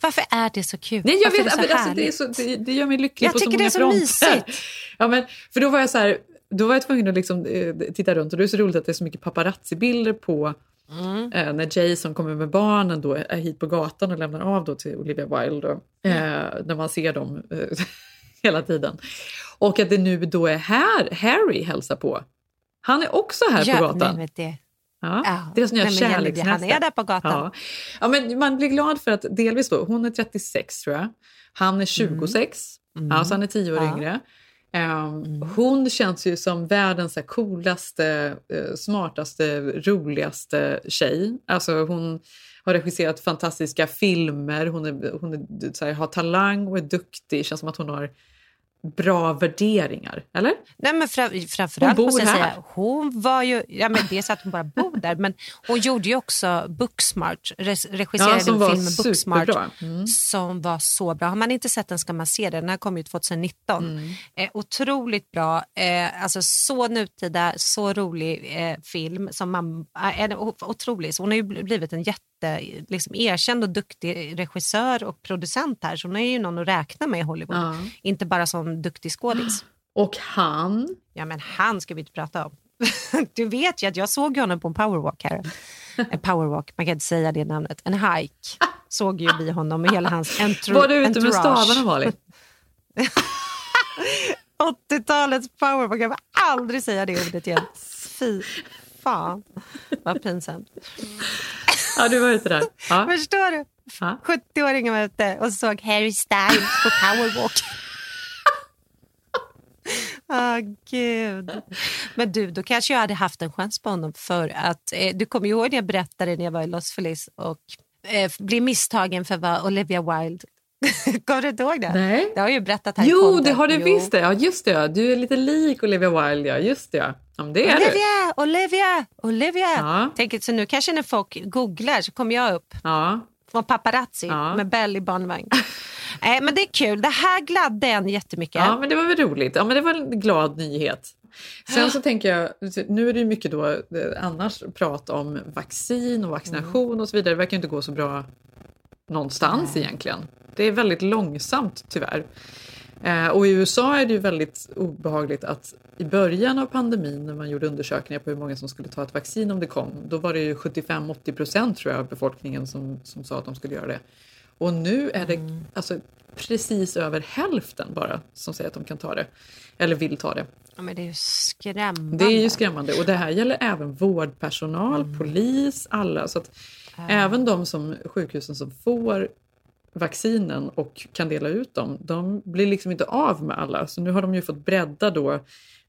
Varför är det så kul? Nej, jag Varför vet, är det så alltså, det, är så, det, det gör mig lycklig Jag på så tycker många det är så fronter. mysigt. Ja, men, för då var jag så här, då var jag tvungen att liksom, eh, titta runt och det är så roligt att det är så mycket paparazzi-bilder på Mm. eh, när Jason kommer med barnen då är hit på gatan och lämnar av då till Olivia Wilde. Då, eh, när man ser dem eh, hela tiden. Och att det nu då är här Harry hälsar på. Han är också här Ja, på gatan. nej, det, Ja, Ja, deras nya kärleksnäste. han är där på gatan. Ja. ja, men man blir glad för att delvis då, hon är 36 tror jag. Han är 26, ja, så han är 10 år Mm. Ja. Mm. yngre. Ehm, Hon känns ju som världens coolaste, eh, smartaste, roligaste tjej. Alltså hon har regisserat fantastiska filmer, hon, är, hon är, här, har talang och är duktig. känns som att hon har bra värderingar, eller? Nej, men fram, framförallt Hon bor måste jag här. säga, hon var ju, ja men så att hon bara bor där, men hon gjorde ju också Booksmart, regisserade Ja, som en var film med Booksmart. Mm. som var så bra. Har man inte sett den ska man se den, den här kom ju 2019. Mm. Eh, otroligt bra, eh, alltså så nutida, så rolig eh, film som man, eh, otrolig. Så hon har ju bl- blivit en jätte liksom, erkänd och duktig regissör och producent här, så hon är ju någon att räkna med i Hollywood. Ja. Inte bara som duktig skådis. Och han, Ja, men han ska vi inte prata om. Du vet ju att jag såg honom på en powerwalk här. En powerwalk, man kan inte säga det namnet. En hike såg ju vi honom med hela hans entru- var du ute med entourage. stavarna Malin? 80-talets powerwalk, jag vill aldrig säga det ordet igen. Fy fan, vad pinsamt. Ja, du var ute där. Ja. Förstår du? Ja. 70-åringen var ute och såg Harry Styles på powerwalk. Ah, gud. Men du, då kanske jag hade haft en chans på honom för att eh, du kommer ihåg när jag berättade när jag var i Los Feliz och eh, blev misstagen för att vara Olivia Wilde. kommer du inte ihåg det? Nej. Det har ju berättat här Jo, det har du visst det. Ja, just det. ja. Du är lite lik Olivia Wilde, ja. Just det. ja. Det är du. Olivia, Olivia, Olivia. Ja. Tänk, så nu kanske när folk googlar så kommer jag upp Ja. från paparazzi Ja. med Bell i barnvagn. Nej, men det är kul. Det här gladde en jättemycket. ja, men det var väl roligt. Ja, men det var en glad nyhet. Sen så tänker jag, nu är det ju mycket då eh, annars prat om vaccin och vaccination och så vidare. Det verkar inte gå så bra någonstans egentligen. Det är väldigt långsamt tyvärr. Eh, och i USA är det ju väldigt obehagligt att i början av pandemin när man gjorde undersökningar på hur många som skulle ta ett vaccin om det kom, då var det ju 75-80 procent tror jag av befolkningen som, som sa att de skulle göra det. Och nu är det alltså, precis över hälften bara som säger att de kan ta det, eller vill ta det. Ja, men det är ju skrämmande. Det är ju skrämmande och det här gäller även vårdpersonal, polis, alla. Så att även de som, sjukhusen som får vaccinen och kan dela ut dem, de blir liksom inte av med alla. Så nu har de ju fått bredda då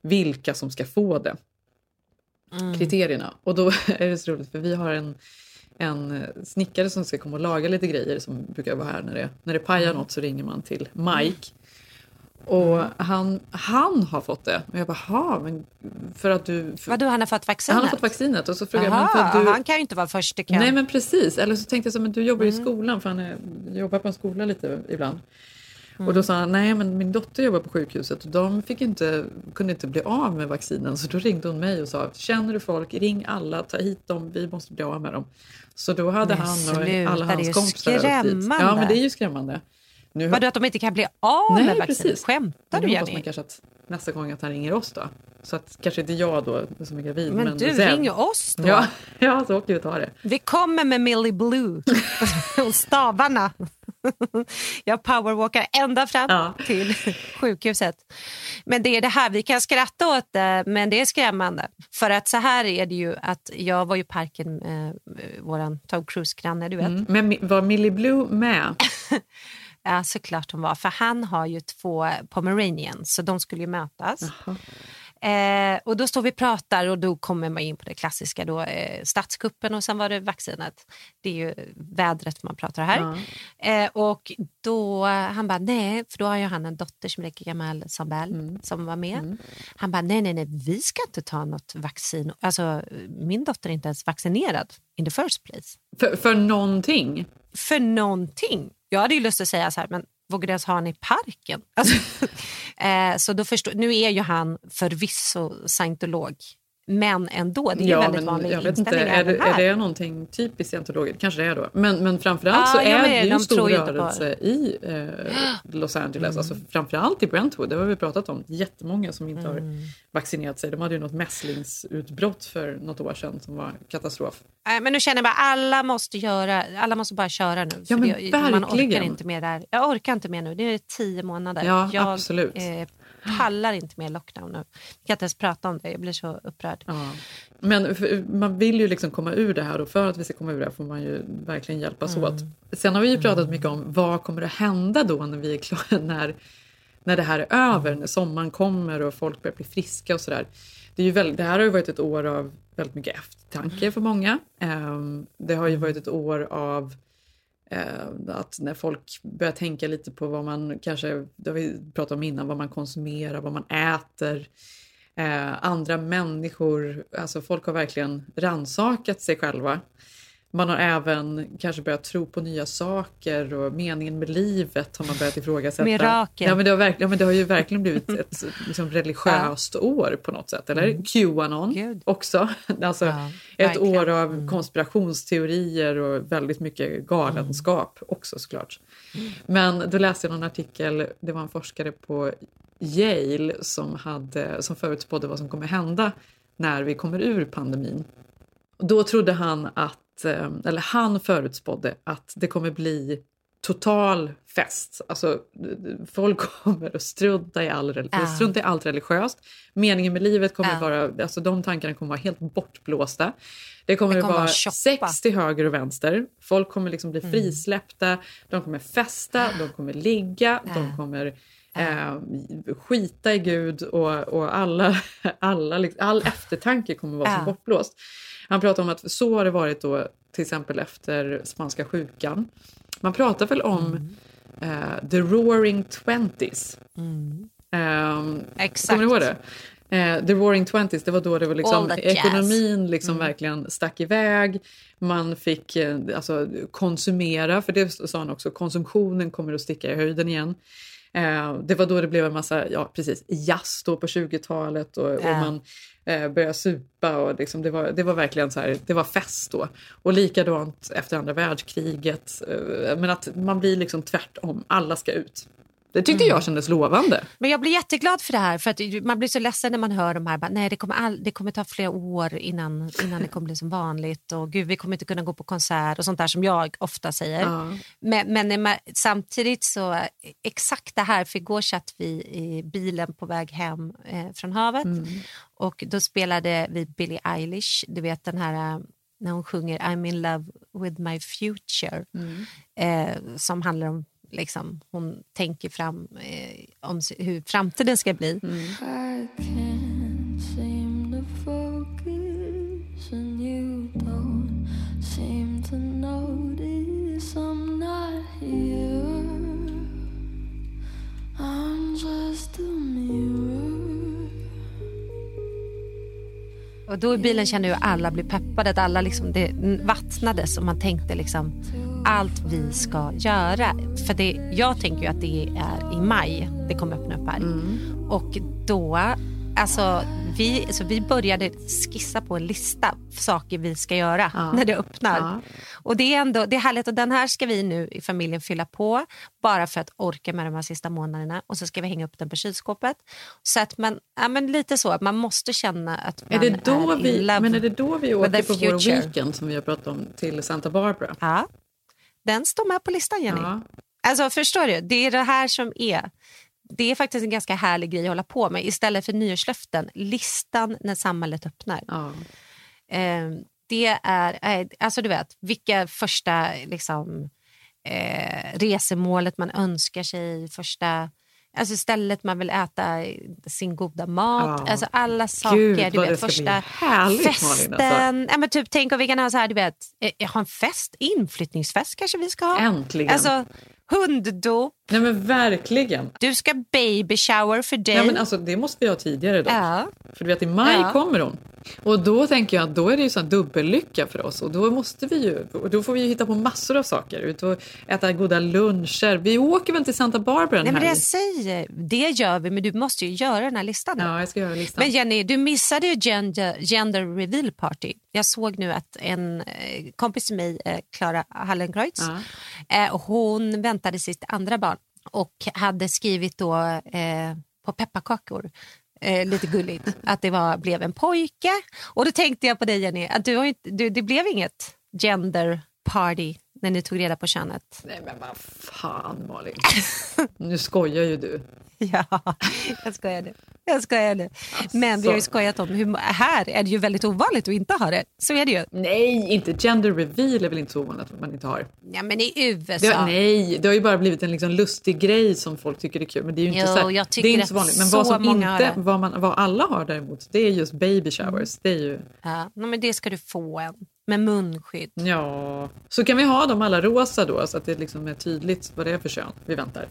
vilka som ska få det. Kriterierna. Och då är det så roligt för vi har en, en snickare som ska komma och laga lite grejer som brukar vara här när det, när det pajar något så ringer man till Mike. Och han, han har fått det. Och jag bara, "Ha, men för att du... För, Vadå, han har fått vaccinet? han har fått vaccinet och så frågade jag, men Aha, för du... han kan ju inte vara först i kön. Nej men precis, eller så tänkte jag så men du jobbar ju i skolan för han är, jobbar på en skola lite ibland. Och då sa han, nej men min dotter jobbar på sjukhuset och de fick inte, kunde inte bli av med vaccinen så då ringde hon mig och sa, känner du folk, ring alla, ta hit dem, vi måste bli av med dem. Så då hade Men han och sluta, alla hans kompisar åkt dit. Ja men det är ju skrämmande. Nu Vadå att de inte kan bli av Nej, med vaccinet? precis. Skämtar du hoppas man Jenny? kanske att nästa gång att han ringer oss då. Så att kanske inte jag då som är gravid. Men, Men, du, Zeb. ring oss då. Ja, ja, så åker vi och tar det. Vi kommer med Millie Blue och stavarna. Jag powerwalkar ända fram Ja. till sjukhuset. Men det är det här, vi kan skratta åt det, men det är skrämmande. För att så här är det ju att jag var ju i parken med våran Tom Cruise-granne, du vet. Mm. Men var Millie Blue med? Ja, såklart hon var. För han har ju två pomeranians, så de skulle ju mötas. Eh, och då står vi och pratar och då kommer man in på det klassiska då, eh, statskuppen och sen var det vaccinet. Det är ju vädret man pratar här. Eh, och då, han bara nej, för då har ju han en dotter som lika gammal som Bell som var med. Han bara nej, nej, nej, vi ska inte ta något vaccin. Alltså min dotter är inte ens vaccinerad in the first place. För, för någonting? För någonting. Jag hade ju lust att säga så här, men vågar du ens ha han i parken? Alltså, eh, så då förstår, nu är ju han förvisso scientolog, men ändå, det är ja, väldigt men vanlig jag vet inte, är det, här. är det någonting typiskt scientologiskt? Kanske det är då. Men, men framförallt Ja, så är det ju en stor rörelse i eh, Los Angeles. Mm. Alltså, framförallt i Brentwood, det har vi pratat om. Jättemånga som inte Mm. har vaccinerat sig. De hade ju något mässlingsutbrott för något år sedan som var katastrof. Nej, men nu känner jag bara alla måste göra, alla måste bara köra nu. Ja, men det, man orkar verkligen. inte mer där. Jag orkar inte mer nu, det är tio månader. Ja, jag absolut. Eh, pallar inte mer lockdown nu. Jag kan inte ens prata om det, jag blir så upprörd. Ja. Men man vill ju liksom komma ur det här och för att vi ska komma ur det här får man ju verkligen hjälpas Mm. åt. Sen har vi ju pratat mycket om vad kommer att hända då när vi är klara, när, när det här är över, när sommaren kommer och folk börjar bli friska och sådär. Det, är ju väldigt, det här har ju varit ett år av väldigt mycket eftertanke för många. Ehm, det har ju varit ett år av Eh, att när folk börjar tänka lite på vad man kanske, det har vi pratat om innan, vad man konsumerar, vad man äter. Eh, andra människor, alltså folk har verkligen ransakat sig själva. Man har även kanske börjat tro på nya saker och meningen med livet har man börjat ifrågasätta. Mirakel. Ja, men det, har verkligen, ja, men det har ju verkligen blivit ett liksom, religiöst år på något sätt. Eller Qanon Gud. också. Alltså, Ja, ett år av konspirationsteorier och väldigt mycket galenskap också såklart. Men då läste jag någon artikel, det var en forskare på Yale som, hade, som förutspådde vad som kommer hända när vi kommer ur pandemin. Då trodde han att, eh, eller han förutspådde att det kommer bli total fest. Alltså folk kommer att strunta i, all, Ja. strunta i allt religiöst. Meningen med livet kommer Ja. vara, alltså de tankarna kommer vara helt bortblåsta. Det kommer, Det att kommer vara vara shoppa. sex till höger och vänster. Folk kommer liksom Mm. bli frisläppta, de kommer festa, de kommer ligga, de kommer eh, skita i Gud och, och alla, alla, liksom- all eftertanke kommer vara som bortblåst. Han pratar om att så har det varit då till exempel efter spanska sjukan. Man pratar väl om Mm. eh, the roaring twenties. Ehm, Exakt. Kommer du ihåg det? Eh, the Roaring Twenties, det var då det var liksom, ekonomin liksom verkligen stack iväg. Man fick eh, alltså, konsumera, för det sa han också, konsumtionen kommer att sticka i höjden igen. Eh, det var då det blev en massa, ja precis, jazz på 20-talet och, och Ja. man eh, började supa och liksom, det, var, det var verkligen så här, det var fest då. Och likadant efter andra världskriget, eh, men att man blir liksom tvärtom, alla ska ut. Det tyckte jag kändes lovande. Men jag blir jätteglad för det här. För att Man blir så ledsen när man hör de här. Bara, Nej, det kommer, all, det kommer ta flera år innan, innan det kommer bli som vanligt. Och gud, vi kommer inte kunna gå på konsert och sånt där som jag ofta säger. Ja. Men, men samtidigt så, exakt det här, för igår satt vi i bilen på väg hem eh, från havet. Och då spelade vi Billie Eilish, du vet den här eh, när hon sjunger I'm in love with my future. Eh, som handlar om, liksom, hon tänker fram eh, om hur framtiden ska bli. Och då i bilen kände jag att alla blev peppade, att alla liksom, det vattnades och man tänkte liksom allt vi ska göra. För det, jag tänker ju att det är i maj det kommer öppna upp här. Och då, alltså vi, så vi började skissa på en lista för saker vi ska göra när det öppnar. Ja. Och det är ändå det är härligt och den här ska vi nu i familjen fylla på bara för att orka med de här sista månaderna och så ska vi hänga upp den på kylskåpet. Så att man, ja, men lite så, man måste känna att Är man det, då in vi, men är det då vi åker på vår weekend som vi har pratat om till Santa Barbara? Ja, den står med på listan Jenny. Ja. Alltså förstår du, det är det här som är det är faktiskt en ganska härlig grej att hålla på med. Istället för nyårslöften, listan när samhället öppnar. Ja. Eh, det är, eh, alltså du vet, vilka första liksom, eh, resemålet man önskar sig, första alltså stället man vill äta sin goda mat. Ja. Alltså alla saker. Gud, du vet, första härligt, festen. Malin, alltså. ja, men typ, tänk om vi kan ha så här, du vet, eh, ha en fest, inflyttningsfest kanske vi ska ha. Äntligen. Alltså hunddop, Nej men verkligen. du ska baby shower för dig. Ja, men alltså, det måste vi ha tidigare dock. Ja. För du vet i maj Ja. kommer hon. Och då tänker jag att då är det ju sån dubbellycka för oss och då måste vi ju, då får vi ju hitta på massor av saker. Ut och äta goda luncher. Vi åker väl till Santa Barbara Nej, en men det jag säger, det gör vi, men du måste ju göra den här listan. Ja, jag ska göra listan. Men Jenny, du missade ju gender, gender reveal party. Jag såg nu att en eh, kompis till mig, eh, Clara Hallenkreutz, Ja. eh, hon väntade sitt andra barn och hade skrivit då eh, på pepparkakor Eh, lite gulligt, att det var, blev en pojke. Och då tänkte jag på dig Jenny, att du har ju inte, du, det blev inget gender party när ni tog reda på könet. Nej men vad fan Malin. nu skojar ju du. Ja, jag skojar nu. Jag skojar nu. Men vi har ju skojat om hur här är det ju väldigt ovanligt att inte ha det. Så är det ju. Nej, inte gender reveal är väl inte så ovanligt att man inte har. Ja, men i USA. Det, har- nej, det har ju bara blivit en liksom lustig grej som folk tycker är kul. Men det är ju inte, Jo, så, här, jag det är inte så vanligt. Men så vad som inte, vad, man, vad alla har däremot, det är just baby showers. Det är ju, Ja, men det ska du få en. Med munskydd. ja. Så kan vi ha dem alla rosa då så att det liksom är tydligt vad det är för kön vi väntar.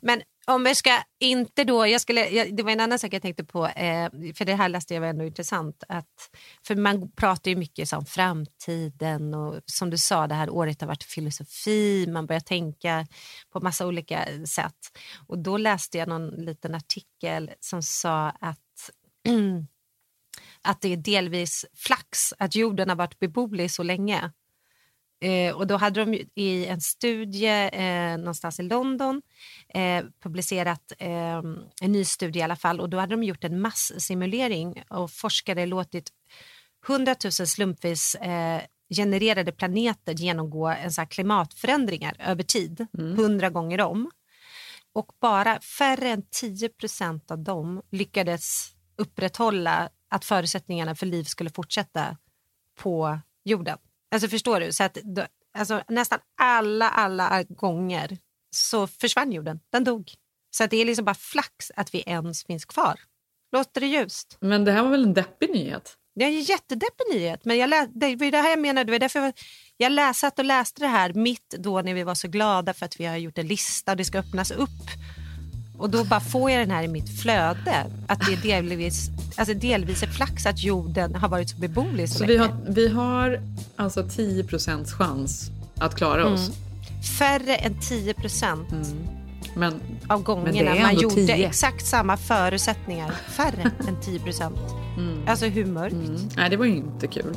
Men om vi ska inte då, jag skulle, jag, det var en annan sak jag tänkte på, eh, för det här läste jag var ändå intressant. Att, för man pratar ju mycket om framtiden och som du sa, det här året har varit filosofi, man börjar tänka på massa olika sätt. Och då läste jag någon liten artikel som sa att att det är delvis flax att jorden har varit beboelig så länge. Eh, och då hade de i en studie eh, någonstans i London eh, publicerat eh, en ny studie i alla fall och då hade de gjort en masssimulering och forskare låtit 100 000 slumpvis eh, genererade planeter genomgå en så klimatförändringar över tid, 100 gånger om. Och bara färre än 10 procent av dem lyckades upprätthålla att förutsättningarna för liv skulle fortsätta på jorden. Alltså förstår du? Så att, alltså, nästan alla, alla gånger så försvann jorden. Den dog. Så att det är liksom bara flax att vi ens finns kvar. Låter det ljust? Men det här var väl en deppig nyhet? Det är en jättedeppig nyhet, men jag lä- det var det här jag menade. Det var därför jag, jag läste och läste det här mitt då när vi var så glada för att vi har gjort en lista och det ska öppnas upp. Och då bara får jag den här i mitt flöde. Att det är delvis, alltså delvis är flax att jorden har varit så beboelig så, Så länge. vi har, vi har alltså 10 procents chans att klara Mm. oss. Färre än 10 procent Men, av Men det gångerna är man gjorde 10. exakt samma förutsättningar. Färre än 10 procent. Alltså hur mörkt? mm, nej, det var ju inte kul.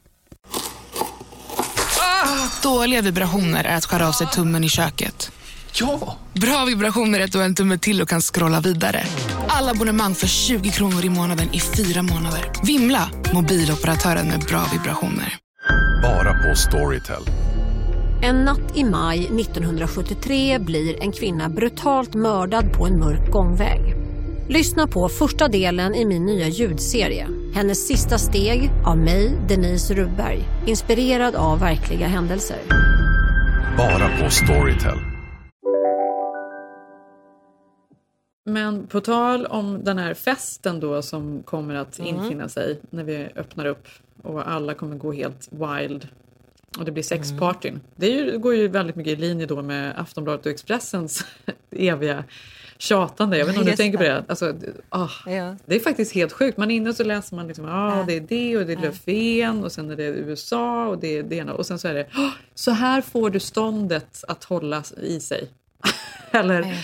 Dåliga vibrationer är att skära av sig tummen i köket. Ja! Bra vibrationer är att du har en tumme till och kan scrolla vidare. Alla abonnemang för 20 kronor i månaden i fyra månader. Vimla! Mobiloperatören med bra vibrationer. Bara på Storytel. En natt i maj 1973 blir en kvinna brutalt mördad på en mörk gångväg. Lyssna på första delen i min nya ljudserie. Hennes sista steg av mig, Denise Rubberg. Inspirerad av verkliga händelser. Bara på Storytel. Men på tal om den här festen då som kommer att Mm. infinna sig när vi öppnar upp och alla kommer gå helt wild och det blir Mm. sexpartyn. Det är ju, går ju väldigt mycket i linje då med Aftonbladet och Expressens eviga tjatande. Jag vet inte om du tänker på det. Alltså, ah, Ja. det är faktiskt helt sjukt. Man är inne och så läser man liksom, ah, Ja. det är det och det är Löfven och sen är det USA och det är det ena och sen så är det, "Ah, så här får du ståndet att hålla i sig. Eller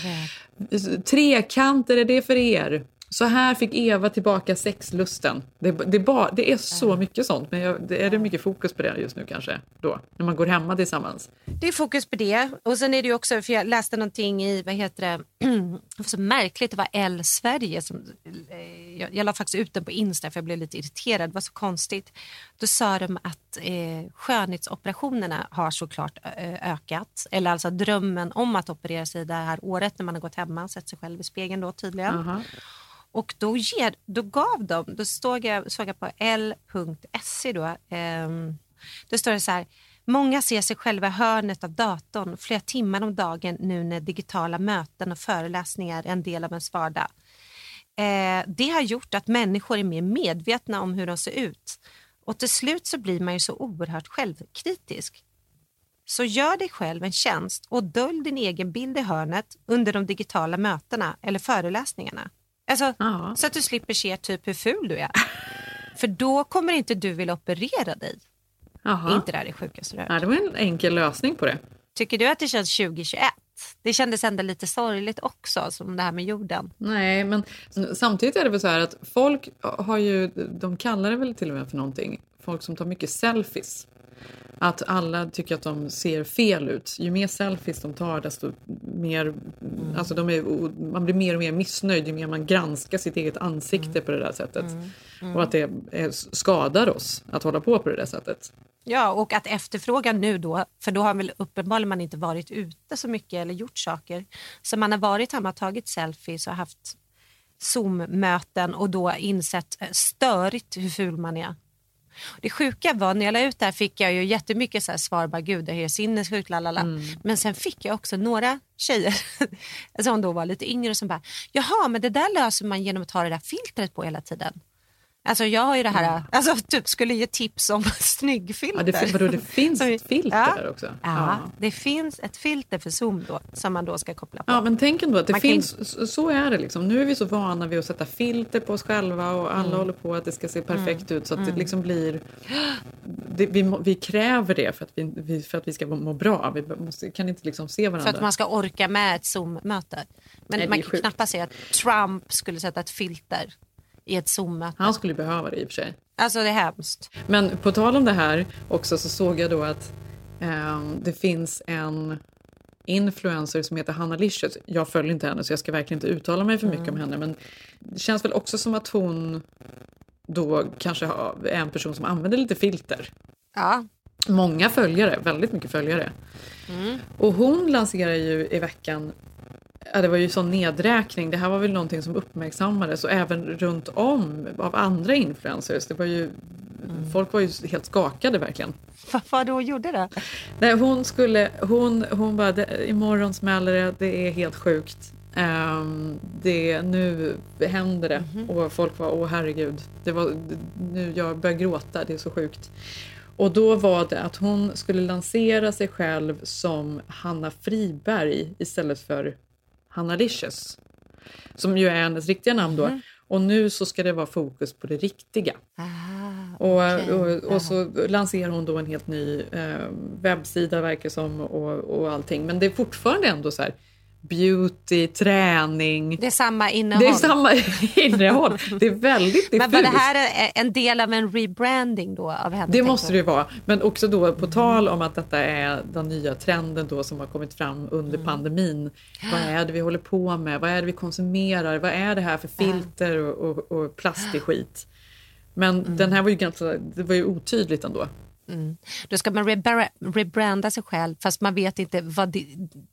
trekanter är det för er. Så här fick Eva tillbaka sexlusten. Det, det, bara, det är så mycket sånt, men jag, det, är det mycket fokus på det just nu kanske? Då, när man går hemma tillsammans? Det är fokus på det. Och sen är det också, för jag läste någonting i, vad heter det, det var så märkligt, det var L Sverige som, eh, jag, jag la faktiskt ut den på Insta för jag blev lite irriterad, det var så konstigt. Då sa de att eh, skönhetsoperationerna har såklart ökat, eller alltså drömmen om att operera sig det här året när man har gått hemma, sett sig själv i spegeln då tydligen. Aha. Och då, ger, då gav de, då såg jag, såg jag på l.se då, eh, då står det så här, många ser sig själva i hörnet av datorn flera timmar om dagen nu när digitala möten och föreläsningar är en del av ens vardag. Eh, det har gjort att människor är mer medvetna om hur de ser ut och till slut så blir man ju så oerhört självkritisk. Så gör dig själv en tjänst och dölj din egen bild i hörnet under de digitala mötena eller föreläsningarna. Alltså, Så att du slipper se typ hur ful du är. För då kommer inte du vilja operera dig. Jaha. inte det här det sjukaste du Ja, det var en enkel lösning på det. Tycker du att det känns 2021? Det kändes ändå lite sorgligt också, som det här med jorden. Nej, men samtidigt är det väl så här att folk har ju, de kallar det väl till och med för någonting, folk som tar mycket selfies. Att alla tycker att de ser fel ut. Ju mer selfies de tar desto mer, alltså de är, man blir mer och mer missnöjd ju mer man granskar sitt eget ansikte på det där sättet. Och att det är, skadar oss att hålla på på det där sättet. Ja, och att efterfrågan nu då, för då har väl uppenbarligen man inte varit ute så mycket eller gjort saker. Så man har varit hemma tagit selfies och haft Zoom-möten och då insett eh, störigt hur ful man är. Det sjuka var när jag la ut det här fick jag ju jättemycket så här svar, bara gud det här är sinnessjukt, lalala. Men sen fick jag också några tjejer som då var lite yngre som bara, jaha men det där löser man genom att ha det där filtret på hela tiden. Alltså jag har ju det här, alltså typ skulle ge tips om snyggfilter. Ja, det, vadå, det finns ett filter ja. där också? Ja, det finns ett filter för Zoom då som man då ska koppla på. Ja, men tänk ändå att det Man kan- finns, så- så är det liksom. Nu är vi så vana vid att sätta filter på oss själva och alla Mm. håller på att det ska se perfekt ut så att det Mm. liksom blir... Det, vi, vi kräver det för att vi, för att vi ska må bra. Vi måste, kan inte liksom se varandra. För att man ska orka med ett Zoom-möte. Men Nej, det man kan sjukt. knappast säga att Trump skulle sätta ett filter i ett Zoom-möte. Han skulle behöva det i och för sig. Alltså det är hemskt. Men på tal om det här också så såg jag då att ehm, det finns en influencer som heter Hanna Licious. Jag följer inte henne så jag ska verkligen inte uttala mig för mycket om henne men det känns väl också som att hon då kanske är en person som använder lite filter. Ja. Många följare, väldigt mycket följare. Mm. Och hon lanserar ju i veckan Ja, det var ju sån nedräkning. Det här var väl någonting som uppmärksammades och även runt om av andra influencers. Det var ju, Folk var ju helt skakade verkligen. Vad det hon gjorde då? Nej, hon skulle, hon, hon bara, det, imorgon smäller det, det är helt sjukt. Ehm, det, nu händer det. Och folk var, åh herregud, det var, nu, jag börjar gråta, det är så sjukt. Och då var det att hon skulle lansera sig själv som Hanna Friberg istället för Hanna Licious. Som ju är hennes riktiga namn då. Mhm. Och nu så ska det vara fokus på det riktiga. Ah, Och, okej. och, och så lanserar hon då en helt ny eh, webbsida verkar som och, och allting. Men det är fortfarande ändå så här beauty, träning. Det är samma innehåll. Det är samma innehåll. Det är väldigt diffust. Men var det här är en del av en rebranding då av henne? Det måste det ju vara. Men också då på tal om att detta är den nya trenden då som har kommit fram under Mm. pandemin. Vad är det vi håller på med? Vad är det vi konsumerar? Vad är det här för filter och, och, och plastig skit? Men Mm. den här var ju ganska, det var ju otydligt ändå. Mm. Då ska man rebra- rebranda sig själv fast man vet inte vad det,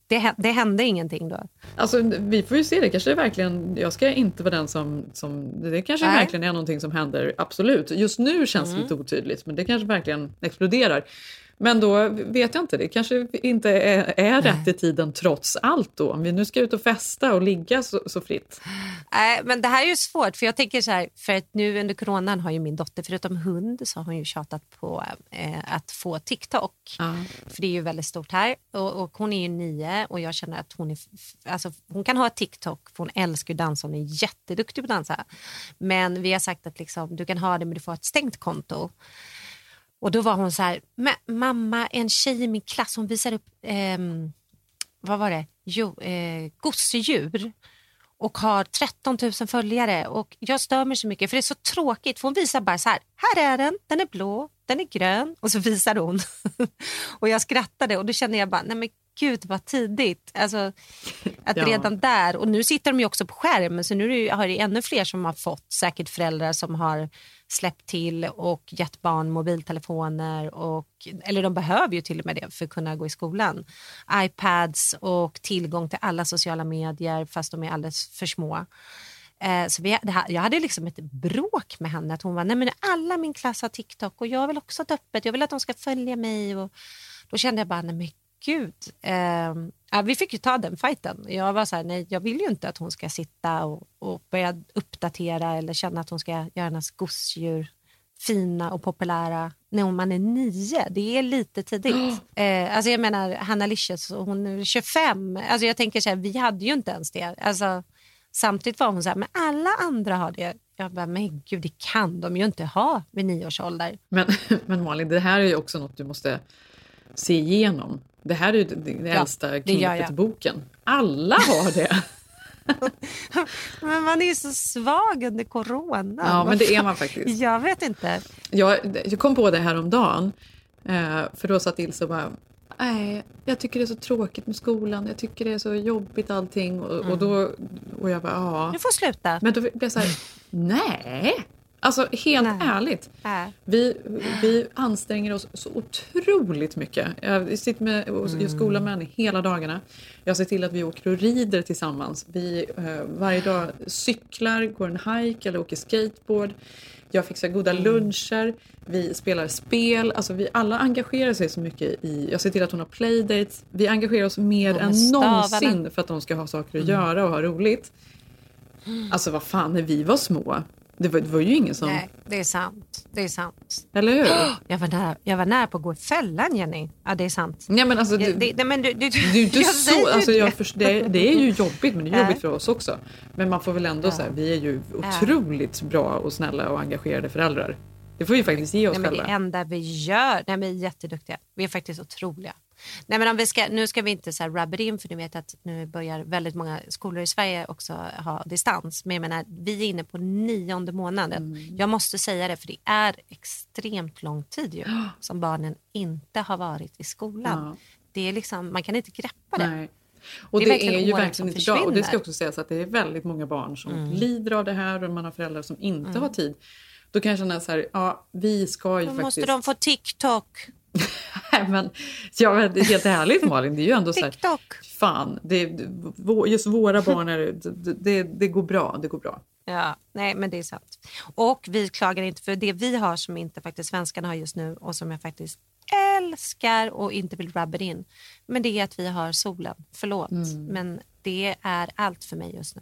det, det hände ingenting då. Alltså vi får ju se, det kanske är verkligen, jag ska inte vara den som, som det kanske Nej. verkligen är någonting som händer, absolut. Just nu känns det Mm. lite otydligt men det kanske verkligen exploderar. Men då vet jag inte, det kanske inte är, är rätt i tiden trots allt då. Om vi nu ska ut och festa och ligga så, så fritt. Nej, men det här är ju svårt för jag tänker så här, för att nu under coronan har ju min dotter förutom hund så har hon ju tjatat på eh, att få TikTok. För det är ju väldigt stort här och, och hon är ju nio och jag känner att hon är, alltså hon kan ha TikTok för hon älskar att dansa, hon är jätteduktig på att dansa. Men vi har sagt att liksom, du kan ha det men du får ha ett stängt konto. Och då var hon så här, mamma en tjej i min klass hon visar upp, eh, vad var det, jo, eh, gosedjur och har 13 000 följare och jag stör mig så mycket för det är så tråkigt för hon visar bara så här, här är den, den är blå, den är grön och så visar hon. och jag skrattade och då kände jag bara, nej men gud vad tidigt. Alltså, att Ja. redan där, och nu sitter de ju också på skärm så nu har det ännu fler som har fått, säkert föräldrar som har släppt till och gett barn mobiltelefoner och, eller de behöver ju till och med det för att kunna gå i skolan. iPads och tillgång till alla sociala medier fast de är alldeles för små. Eh, så vi, här, jag hade liksom ett bråk med henne att hon var nej men alla min klass har TikTok och jag vill också ha öppet, jag vill att de ska följa mig. Och då kände jag bara nej men gud. Eh, vi fick ju ta den fighten. Jag var så här, nej jag vill ju inte att hon ska sitta och, och börja uppdatera eller känna att hon ska göra hennes gosedjur fina och populära när man är nio. Det är lite tidigt. Eh, alltså jag menar Hanna Licious, hon är 25. Alltså jag tänker så här, vi hade ju inte ens det. Alltså, samtidigt var hon så här, men alla andra har det. Jag bara, men gud det kan de ju inte ha vid nio års ålder. Men, men Malin, det här är ju också något du måste se igenom. Det här är ju det Ja, äldsta det gör jag. knepet i boken. Alla har det. Men man är ju så svag under corona. Ja, men det är man faktiskt. Jag vet inte. Jag, jag kom på det här om dagen eh, för då satt Ilse och bara Nej, jag tycker det är så tråkigt med skolan. Jag tycker det är så jobbigt allting. Och, och, då, och jag bara, ja. Du får sluta. Men då blev jag så här, nej. Alltså helt ärligt. Äh. Vi, vi anstränger oss så otroligt mycket. Jag sitter med och skolan med henne hela dagarna. Jag ser till att vi åker och rider tillsammans. Vi eh, varje dag cyklar, går en hike eller åker skateboard. Jag fixar goda luncher. Vi spelar spel. Alltså vi alla engagerar sig så mycket i... Jag ser till att hon har playdates. Vi engagerar oss mer än stavarna. någonsin för att de ska ha saker att göra och ha roligt. Alltså vad fan, när vi var små. Det var, det var ju ingen som... Nej, det är sant. Det är sant. Eller hur? Jag var, nära, jag var nära på att gå i fällan, Jenny. Ja, det är sant. Ja, men alltså, det, du- det, men du, du, Det är inte så, alltså det. jag först, det, det är ju jobbigt men det är jobbigt för oss också. Men man får väl ändå säga, vi är ju otroligt bra och snälla och engagerade föräldrar. Det får vi faktiskt ge oss Nej, men det själva. enda vi gör, nej, vi är jätteduktiga. Vi är faktiskt otroliga. Nej, men om vi ska, nu ska vi inte så här rub it in för ni vet att nu börjar väldigt många skolor i Sverige också ha distans. Men jag menar, vi är inne på nionde månaden. Mm. Jag måste säga det för det är extremt lång tid ju, som barnen inte har varit i skolan. Ja. Det är liksom, man kan inte greppa det. Nej. Och Det det är ju verkligen inte bra. Och det ska också sägas att det är väldigt många barn som Mm. lider av det här och man har föräldrar som inte Mm. har tid. Då kan jag känna så här, ja vi ska ju Då faktiskt... måste de få TikTok. Nej, men, ja, men det är helt ärligt Malin, det är ju ändå så här, TikTok. fan, det, just våra barn, är, det, det, det går bra, det går bra. Ja, nej men det är sant. Och vi klagar inte för det vi har som inte faktiskt svenskarna har just nu och som jag faktiskt älskar och inte vill rubba in. Men det är att vi har solen. Förlåt, Mm. men det är allt för mig just nu.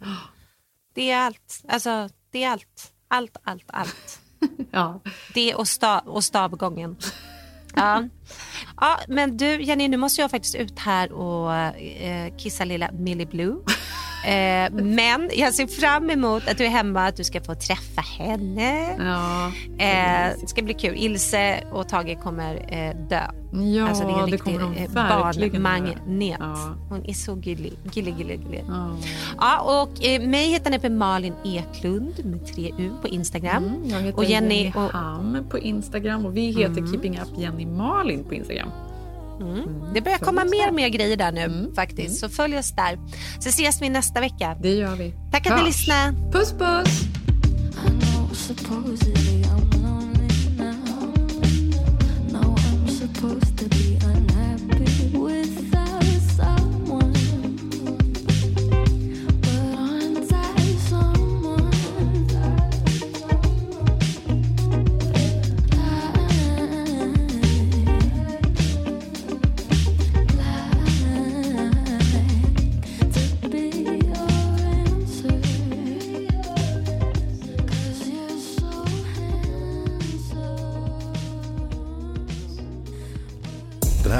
Det är allt. Alltså, det är allt. Allt, allt, allt. Ja. Det och, stav, och stavgången. Ja. ja, men du Jenny, nu måste jag faktiskt ut här och eh, kissa lilla Millie Blue. Eh, men jag ser fram emot att du är hemma, att du ska få träffa henne. Ja, eh, det ska bli kul. Ilse och Tage kommer eh, dö. Ja, alltså, det är en det kommer de eh, verkligen barnmagnet. göra. Hon är så gullig. gullig, gullig, gullig. Ja. Ja, och eh, mig hittar ni på Malin Eklund med tre U på Instagram. Mm, jag heter och Jenny, Jenny och, Ham på Instagram och vi heter Mm. Keeping Up Jenny Malin på Instagram. Mm. Det börjar komma mer och mer grejer där nu faktiskt. Så följ oss där. Så ses vi nästa vecka. Det gör vi. Tack att ni lyssnade. Puss puss! Den